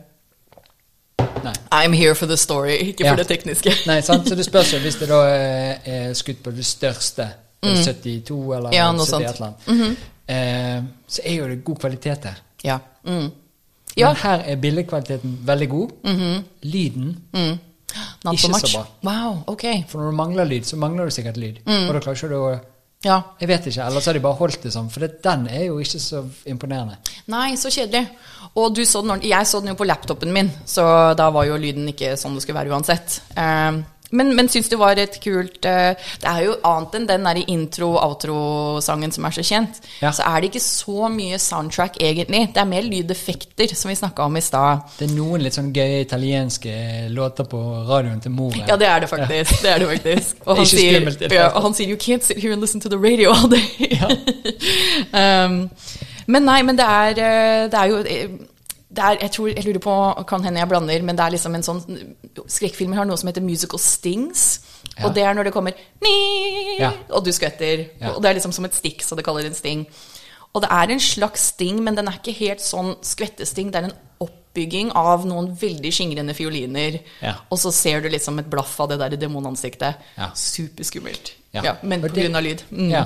Nei. I'm here for the story, ikke Ja. for det tekniske. Nei, sant? Så det spørs jo hvis det da er, er skutt på det største, det er 72 eller Mm. Ja, noe 70 sånt. et eller annet, eh, så er jo det god kvalitet der. Ja. Mm. Ja. Men her er bildekvaliteten veldig god. Lyden Mm. Ikke so så bra. Wow, okay. For når du mangler lyd, så mangler du sikkert lyd. Mm. Og da klarer ikke du å Ja. Jeg vet ikke, eller så har de bare holdt det sånn. For det, den er jo ikke så imponerende. Nei, så kjedelig. Og du så den. Jeg så den jo på laptopen min, så da var jo lyden ikke sånn det skulle være uansett. Eh, men, men syns det var et kult eh, Det er jo annet enn den der intro-outro-sangen som er så kjent. Ja. Så er det ikke så mye soundtrack, egentlig. Det er mer lydeffekter, som vi snakka om i stad. Det er noen litt sånn gøye italienske låter på radioen til mor. Ja, det er det faktisk. Det er det faktisk. Og han, sier, skummelt ja, og han sier 'you can't sit here and listen to the radio all day'. um, men nei, men det er, eh, det er jo eh, er, jeg tror, jeg lurer på, kan hende jeg blander, men det er liksom en sånn Skrekkfilmer har noe som heter musical stings. Ja. Og det er når det kommer Ja. og du skvetter. Ja. Og det er liksom som et stikk, så det kaller det en sting. Og det er en slags sting, men den er ikke helt sånn skvettesting. Det er en oppbygging av noen veldig skingrende fioliner. Ja. Og så ser du liksom et blaff av det der demonansiktet. Ja. Superskummelt. Ja. Ja. men pga. lyd. Mm. Ja.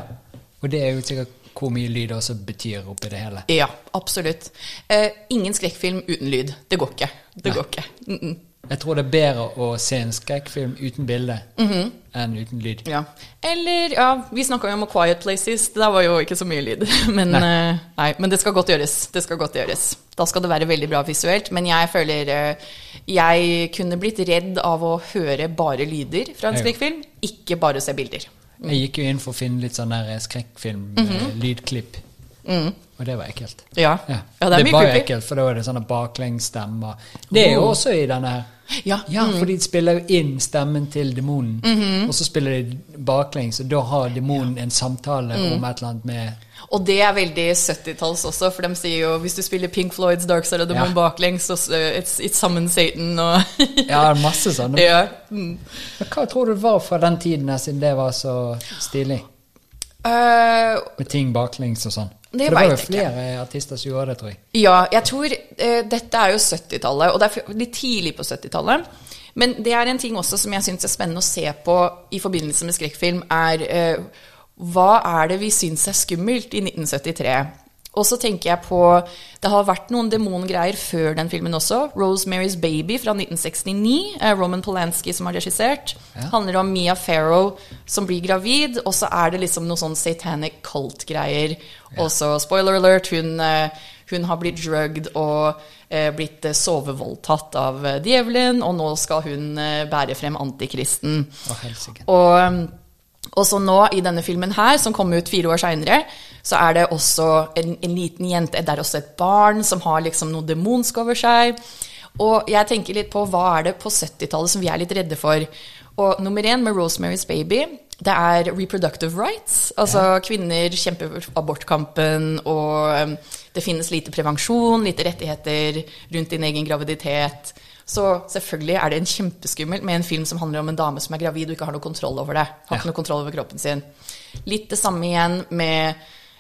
Og det er jo sikkert hvor mye lyd også betyr oppi det hele. Ja, absolutt. Eh, ingen skrekkfilm uten lyd. Det går ikke. Det Nei. går ikke. Mm -mm. Jeg tror det er bedre å se en skrekkfilm uten bilde enn uten lyd. Ja. Eller, ja, vi snakka jo om A Quiet Places. Det Der var jo ikke så mye lyd. Men, Nei. Uh, nei, men det skal godt gjøres. Det skal godt gjøres. Da skal det være veldig bra visuelt. Men jeg føler uh, Jeg kunne blitt redd av å høre bare lyder fra en skrekkfilm, ikke bare se bilder. Jeg gikk jo inn for å finne litt sånn der skrekkfilm, eh, lydklipp. Og det var ekkelt. Ja, Ja. ja det mye var jo ekkelt, for da er det sånne baklengsstemmer. Det er jo Oh. også i denne her. Ja. Ja, for de spiller jo inn stemmen til demonen, og så spiller de baklengs, og da har demonen en samtale om et eller annet med Og det er veldig 70-talls også, for de sier jo hvis du spiller Pink Floyds Dark Side of the. Moon baklengs, så it's, it's summon Satan og Ja, masse sånne. ja. Mm. Hva tror du var fra den tiden siden det var så stilig? Uh, Med ting baklengs og sånn. Det det var jo flere ikke. artister som gjorde det, tror jeg. Ja, jeg tror eh, Dette er jo 70-tallet, og det er litt tidlig på 70-tallet. Men det er en ting også som jeg syns er spennende å se på i forbindelse med skrekkfilm, er eh, hva er det vi syns er skummelt i 1973? Og så tenker jeg på Det har vært noen demongreier før den filmen også. 'Rosemary's Baby' fra 1969. eh, Roman Polanski som har regissert. Ja. Handler om Mia Farrow som blir gravid, og så er det liksom noe sånn satanic cult-greier. Og så, spoiler alert, hun, eh, hun har blitt drugged og eh, blitt sovevoldtatt av djevelen, og nå skal hun bære frem antikristen. Å. Og, um, og så nå, i denne filmen her, som kom ut fire år seinere, så er det også en, en liten jente Det er også et barn som har liksom noe demonsk over seg. Og jeg tenker litt på hva er det på 70-tallet som vi er litt redde for. Og nummer én med Rosemary's Baby, det er reproductive rights. Altså kvinner kjemper for abortkampen, og um, det finnes lite prevensjon, lite rettigheter rundt din egen graviditet. Så selvfølgelig er det en kjempeskummelt med en film som handler om en dame som er gravid og ikke har noe kontroll over det. Har ikke Ja. noe kontroll over kroppen sin. Litt det samme igjen med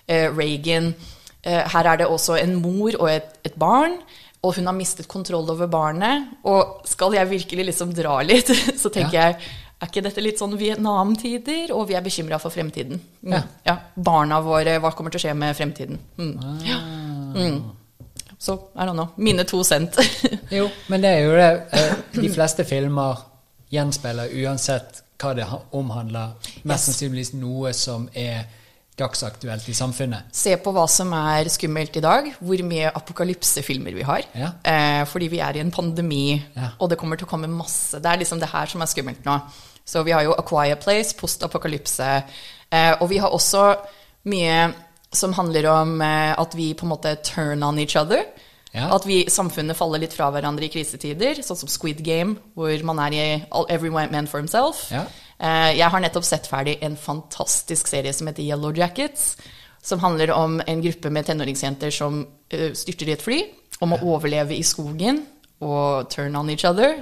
eh, Reagan. Eh, her er det også en mor og et, et barn, og hun har mistet kontroll over barnet. Og skal jeg virkelig liksom dra litt, så tenker jeg er ikke dette litt sånn Vietnam-tider, og vi er bekymra for fremtiden? Mm. Ja. ja. Barna våre, hva kommer til å skje med fremtiden? Mm. Ja. Mm. Så I don't know. Mine to cent. Jo, men det er jo det. eh, De fleste filmer gjenspeiler uansett hva det omhandler, mest sannsynligvis noe som er dagsaktuelt i samfunnet. Se på hva som er skummelt i dag, hvor mye apokalypsefilmer vi har. Ja. Eh, fordi vi er i en pandemi, Ja. og det kommer til å komme masse. Det er liksom det her som er skummelt nå. Så vi har jo A Quiet Place, post-apokalypse, eh, og vi har også mye som handler om eh, at vi på en måte turn on each other. Ja. At vi, samfunnet faller litt fra hverandre i krisetider, sånn som Squid Game, hvor man er i all, Every Man for Himself. Ja. Eh, Jeg har nettopp sett ferdig en fantastisk serie som heter Yellow Jackets. Som handler om en gruppe med tenåringsjenter som eh, styrter i et fly. Om å overleve i skogen og turn on each other.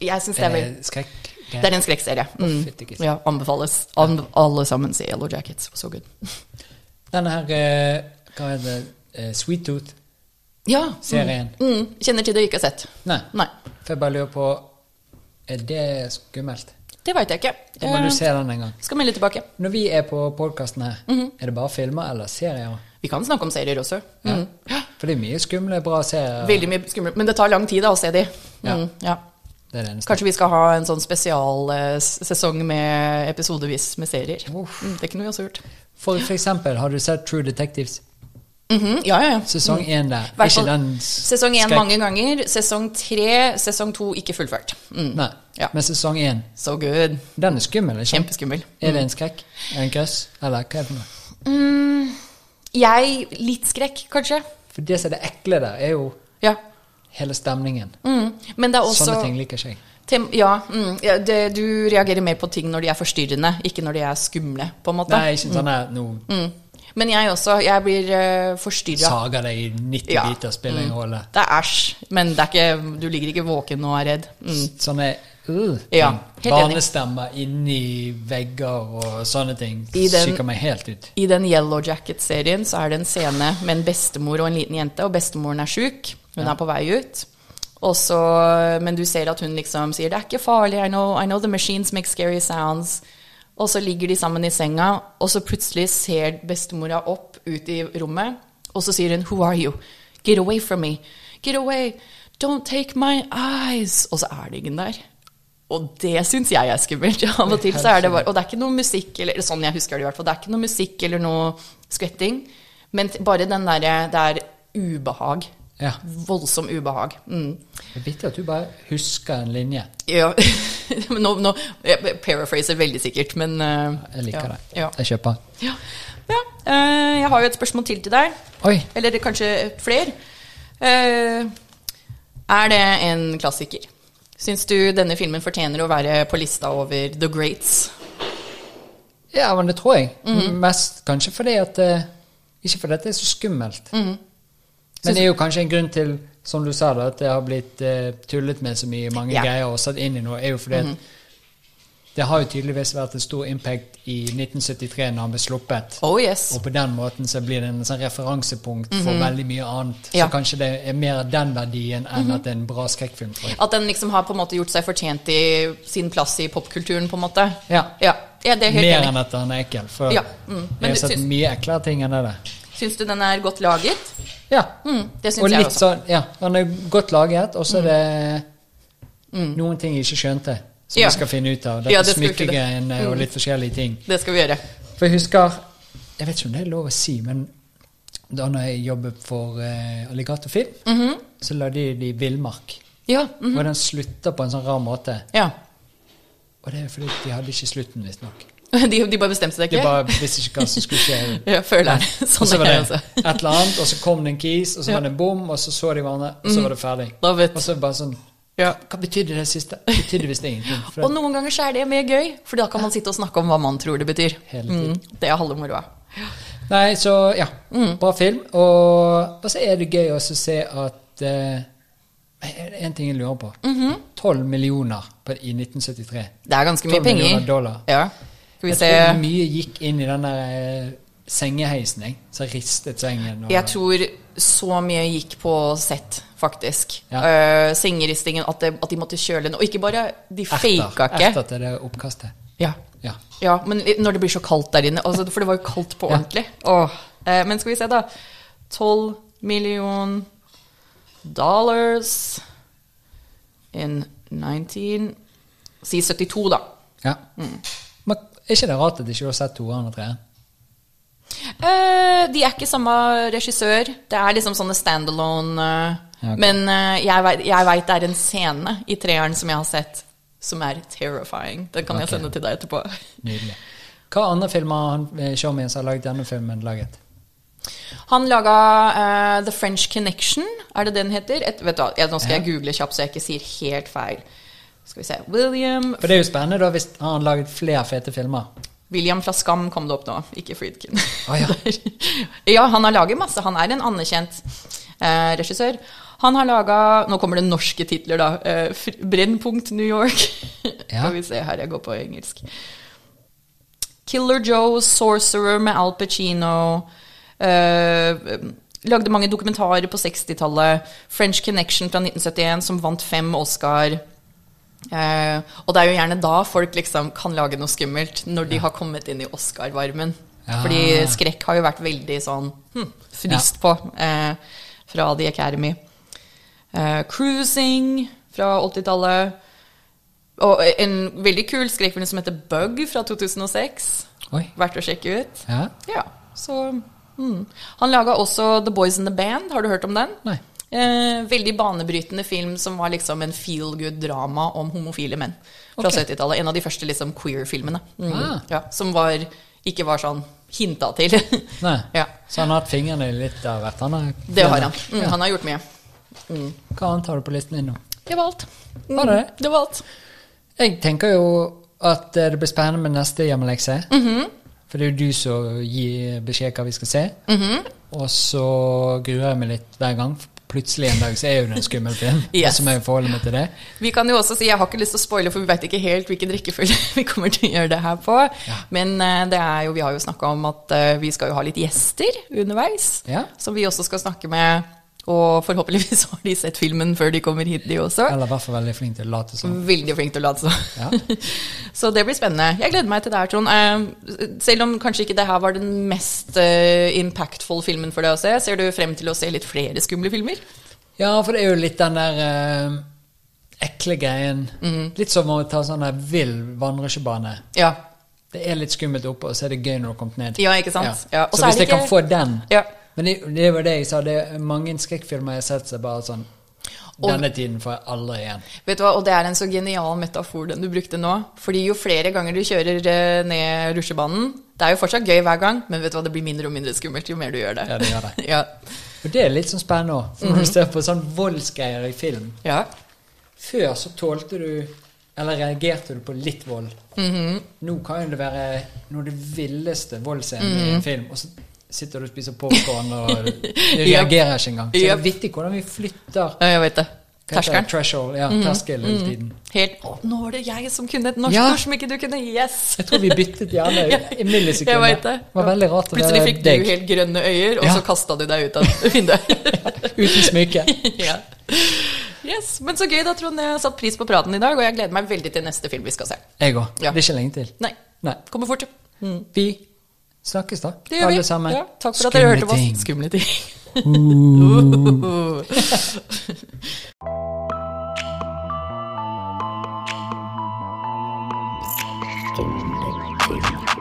Jeg synes det er vel Skrekk. Det er en skrekkserie. Mm. Ja, anbefales. An alle sammen se Yellow Jackets. So good. Denne her, eh, hva heter det, Eh, Sweet Tooth-serien. Ja. Mm. Kjenner til det ikke har sett. Nei, Nei. for jeg bare lurer på Er det skummelt? Det veit jeg ikke. Da må Eh, du se den en gang. skal melde tilbake. Når vi er på podkasten her, Mhm. er det bare filmer eller serier? Vi kan snakke om serier også. Mm. For det er mye skumle, bra serier. Veldig mye skumle. Men det tar lang tid da å se de. Mm. Ja. Det er det. Kanskje vi skal ha en sånn spesialsesong med episodevis med serier. Uff. Mm, det kunne vi også gjort. For, for eksempel, har du sett True Detectives? Mhm, Ja, ja, ja. Sesong én der. Hvert Ikke den Sesong én mange ganger. Sesong tre, sesong to ikke fullført. Mm. Nei, Ja. men sesong én, So good. den er skummel, ikke? Kjempeskummel. Er det en skrekk? En grøss? Eller hva er det for noe? Mm, jeg Litt skrekk, kanskje. For det som er det ekle der, er jo Ja. hele stemningen. Mm. Men det er også Sånne ting liker ikke jeg. Tem ja, mm, ja det, du reagerer mer på ting når de er forstyrrende, ikke når de er skumle, på en måte. Nei, ikke sånn er noen Mm. Men jeg også. Jeg blir uh, forstyrra. sager deg i 90 Ja. biter, spiller ingen rolle. Det er æsj, men det er ikke, du ligger ikke våken og er redd. Mm. Sånne uh, Ja. Barnestemmer inni vegger og sånne ting I skikker meg helt ut. I den Yellow Jacket-serien så er det en scene med en bestemor og en liten jente, og bestemoren er sjuk. Hun Ja. er på vei ut. Så, men du ser at hun liksom sier 'det er ikke farlig', I know, I know the machines make scary sounds'. Og så ligger de sammen i senga, og så plutselig ser bestemora opp ut i rommet, og så sier hun 'Who are you? Get away from me. Get away. Don't take my eyes. Og så er det ingen der. Og det syns jeg er skummelt. Av og til så er det bare Og det er ikke noe musikk, eller sånn jeg husker det i hvert fall. Det er ikke noe musikk eller noe skvetting, men bare den derre Det er ubehag. Ja. Voldsom ubehag. Mm. Det er viktig at du bare husker en linje. Ja. nå, nå jeg Paraphraser veldig sikkert, men uh, Jeg liker ja. det. Ja. Jeg kjøper. Ja. ja. Uh, jeg har jo et spørsmål til til deg. Oi. Eller er kanskje flere. Uh, er det en klassiker? Syns du denne filmen fortjener å være på lista over The Greats? Ja, men det tror jeg. Mhm. Mest kanskje fordi at Ikke fordi det er så skummelt. Mhm. Men det er jo kanskje en grunn til, som du sa, da, at det har blitt eh, tullet med så mye mange Ja. Mhm. greier og satt inn i noe, er jo fordi at det har jo tydeligvis vært en stor impact i 1973 når han ble sluppet. Oh yes. Og på den måten så blir det en sånn referansepunkt for veldig mye annet. Mhm. Ja. Så kanskje det er mer den verdien enn at det er en bra skrekkfilm. At den liksom har på en måte gjort seg fortjent i sin plass i popkulturen, på en måte. Ja. Ja, ja det er helt Mer enig. enn at han er ekkel. For Ja, mm. Men jeg har sett mye eklere ting enn det der. Syns du den er godt laget? Ja. Mm, det syns jeg også. sånn, ja, den er godt laget, og så er det noen ting jeg ikke skjønte, som Mm. Ja. vi skal finne ut av. Dette Ja, det skal vi smykkegreiene og litt forskjellige ting. Det skal vi gjøre. For jeg husker Jeg vet ikke om det er lov å si, men da når jeg jobbet for uh, Alligator Film, -hmm. så lagde de Villmark. Ja. mm, Og den slutter på en sånn rar måte. ja. Og det er fordi de hadde ikke slutten, visstnok. De, de bare bestemte seg De bare visste ikke hva som skulle skje. ja, føler sånn Og så var det også. et eller annet, og så kom det en kis, og så Ja. var det en bom, og så så de hverandre, og så var det ferdig. Love it. Og så bare sånn Ja. Hva betydde det siste? Betydde visst ingenting. Og noen ganger så er det mer gøy, for da kan man sitte og snakke om hva man tror det betyr. Mm, det er halve moroa. nei, så ja. Mm. Bra film. Og, og så er det gøy også å se at eh, En ting jeg lurer på. 12 millioner på, i 1973. Det er ganske mye 12 millioner penger. dollar. Ja. Skal vi Jeg se tror mye gikk inn i den der eh, sengeheisen, jeg. Så ristet sengen. Og, Jeg tror så mye gikk på sett, faktisk. Ja. Uh, sengeristingen, at, det, at de måtte kjøle den. Og ikke bare De faka ikke. Etter til det oppkastet. Ja. Ja. ja, men når det blir så kaldt der inne. Altså, for det var jo kaldt på Ja. ordentlig. Åh. Eh, men skal vi se, da. 12 million dollars in 19 Si 72, da. Ja. Mm. Er ikke det rart at de ikke har sett toeren og treeren? Uh, de er ikke samme regissør. Det er liksom sånne standalone uh, Ja, ok. Men uh, jeg vet- veit det er en scene i treeren som jeg har sett, som er terrifying. Den kan jeg sende til deg etterpå. Nydelig. Hva andre filmer har han eh, showmien som har laget denne filmen, laget? Han laga eh, The French Connection, er det den heter? Et, vet du, hva, nå skal jeg google kjapt så jeg ikke sier helt feil. Skal vi se William For det er jo spennende da hvis han har laget flere fete filmer. William fra Skam kom det opp nå, ikke Friedkin. Å, ja. ja, han har laget masse. Han er en anerkjent eh, regissør. Han har laga Nå kommer det norske titler, da. Eh, Brennpunkt New York. Ja. Skal vi se her, jeg går på engelsk. Killer Joe, Sorcerer med Al Pacino. Eh, lagde mange dokumentarer på 60-tallet. French Connection fra 1971, som vant fem Oscar. Eh, og det er jo gjerne da folk liksom kan lage noe skummelt, når de har kommet inn i Oscar-varmen. Ja. Fordi skrekk har jo vært veldig sånn hm, fryst på eh, fra The Academy. Eh, Cruising fra 80-tallet. Og en veldig kul skrekkfilm som heter Bug fra 2006. Oi. Verdt å sjekke ut. Ja? Ja, så mm. Han laga også The Boys in the Band. Har du hørt om den? Nei. Eh, veldig banebrytende film som var liksom en feel good drama om homofile menn fra okay. 70-tallet. En av de første liksom queer-filmene. Mm. Ah. Ja, som var, ikke var sånn hinta til. Nei. ja, Så han har hatt fingrene litt av hvert. Han har, det har han. Mm, Ja. Han har gjort mye. Hva annet har du på listen din nå? Det var alt. Mm, Var det det? Det var alt. Jeg tenker jo at eh, det blir spennende med neste hjemmelekse. Mhm. For det er jo du som gir beskjed hva vi skal se. -hmm. Og så gruer jeg meg litt hver gang. Plutselig en dag så er jo det en skummel film. Yes. Og så må jeg forholde meg til det. Vi kan jo også si, Jeg har ikke lyst til å spoile, for vi vet ikke helt hvilken rekkefølge vi kommer til å gjøre det her på. Men eh, det er jo, vi har jo snakka om at eh, vi skal jo ha litt gjester underveis. Ja. Som vi også skal snakke med. Og forhåpentligvis har de sett filmen før de kommer hit, de også. Eller i hvert fall veldig flink til å late som. Veldig flink til å late som. Ja. Så det blir spennende. Jeg gleder meg til det her, Trond. Eh, Selv om kanskje ikke det her var den mest eh, impactful filmen for deg å se, ser du frem til å se litt flere skumle filmer? Ja, for det er jo litt den der uh, ekle greien. Mm. Litt som å ta sånn der vill vandresjebane. Ja. Det er litt skummelt oppe, og så er det gøy når du har kommet ned. Ja, ikke sant? Ja, Så, hvis jeg ikke... kan få den Ja. Men det, det var det jeg sa, det er mange skrekkfilmer jeg har sett som bare sånn Denne tiden får jeg aldri igjen. Vet du hva, Og det er en så genial metafor den du brukte nå. Fordi jo flere ganger du kjører eh, ned rusjebanen Det er jo fortsatt gøy hver gang, men vet du hva, det blir mindre og mindre skummelt jo mer du gjør det. Ja, det gjør det. ja. Og det er litt sånn spennende òg. Når du ser på sånn voldsgreier i film ja. Før så tålte du Eller reagerte du på litt vold. Mhm. Nå kan jo det være noe av det villeste voldscenen -hmm. i en film, og så sitter du og spiser popkorn og reagerer ikke engang. Så det er vittig hvordan vi flytter Ja, jeg vet det. Terskelen. Threshold, ja, terskel hele tiden. Helt Å, nå var det jeg som kunne et norsk Ja. ord som ikke du kunne. Yes! Jeg tror vi byttet gjerne i millisekunder. Jeg vet det. Det var veldig rart Plutselig fikk deg du helt grønne øyer, og Ja. så kasta du deg ut av vinduet. uten smykke. ja. Yes, Men så gøy, da, Trond. Jeg har satt pris på praten i dag, og jeg gleder meg veldig til neste film vi skal se. Jeg òg. Ja. Det er ikke lenge til. Nei, Nei. kommer fort. Vi snakkes, da. Det gjør vi. Alle sammen. Ja, takk for at dere hørte på oss. Skumle Skumle ting. Uh. Skumle ting.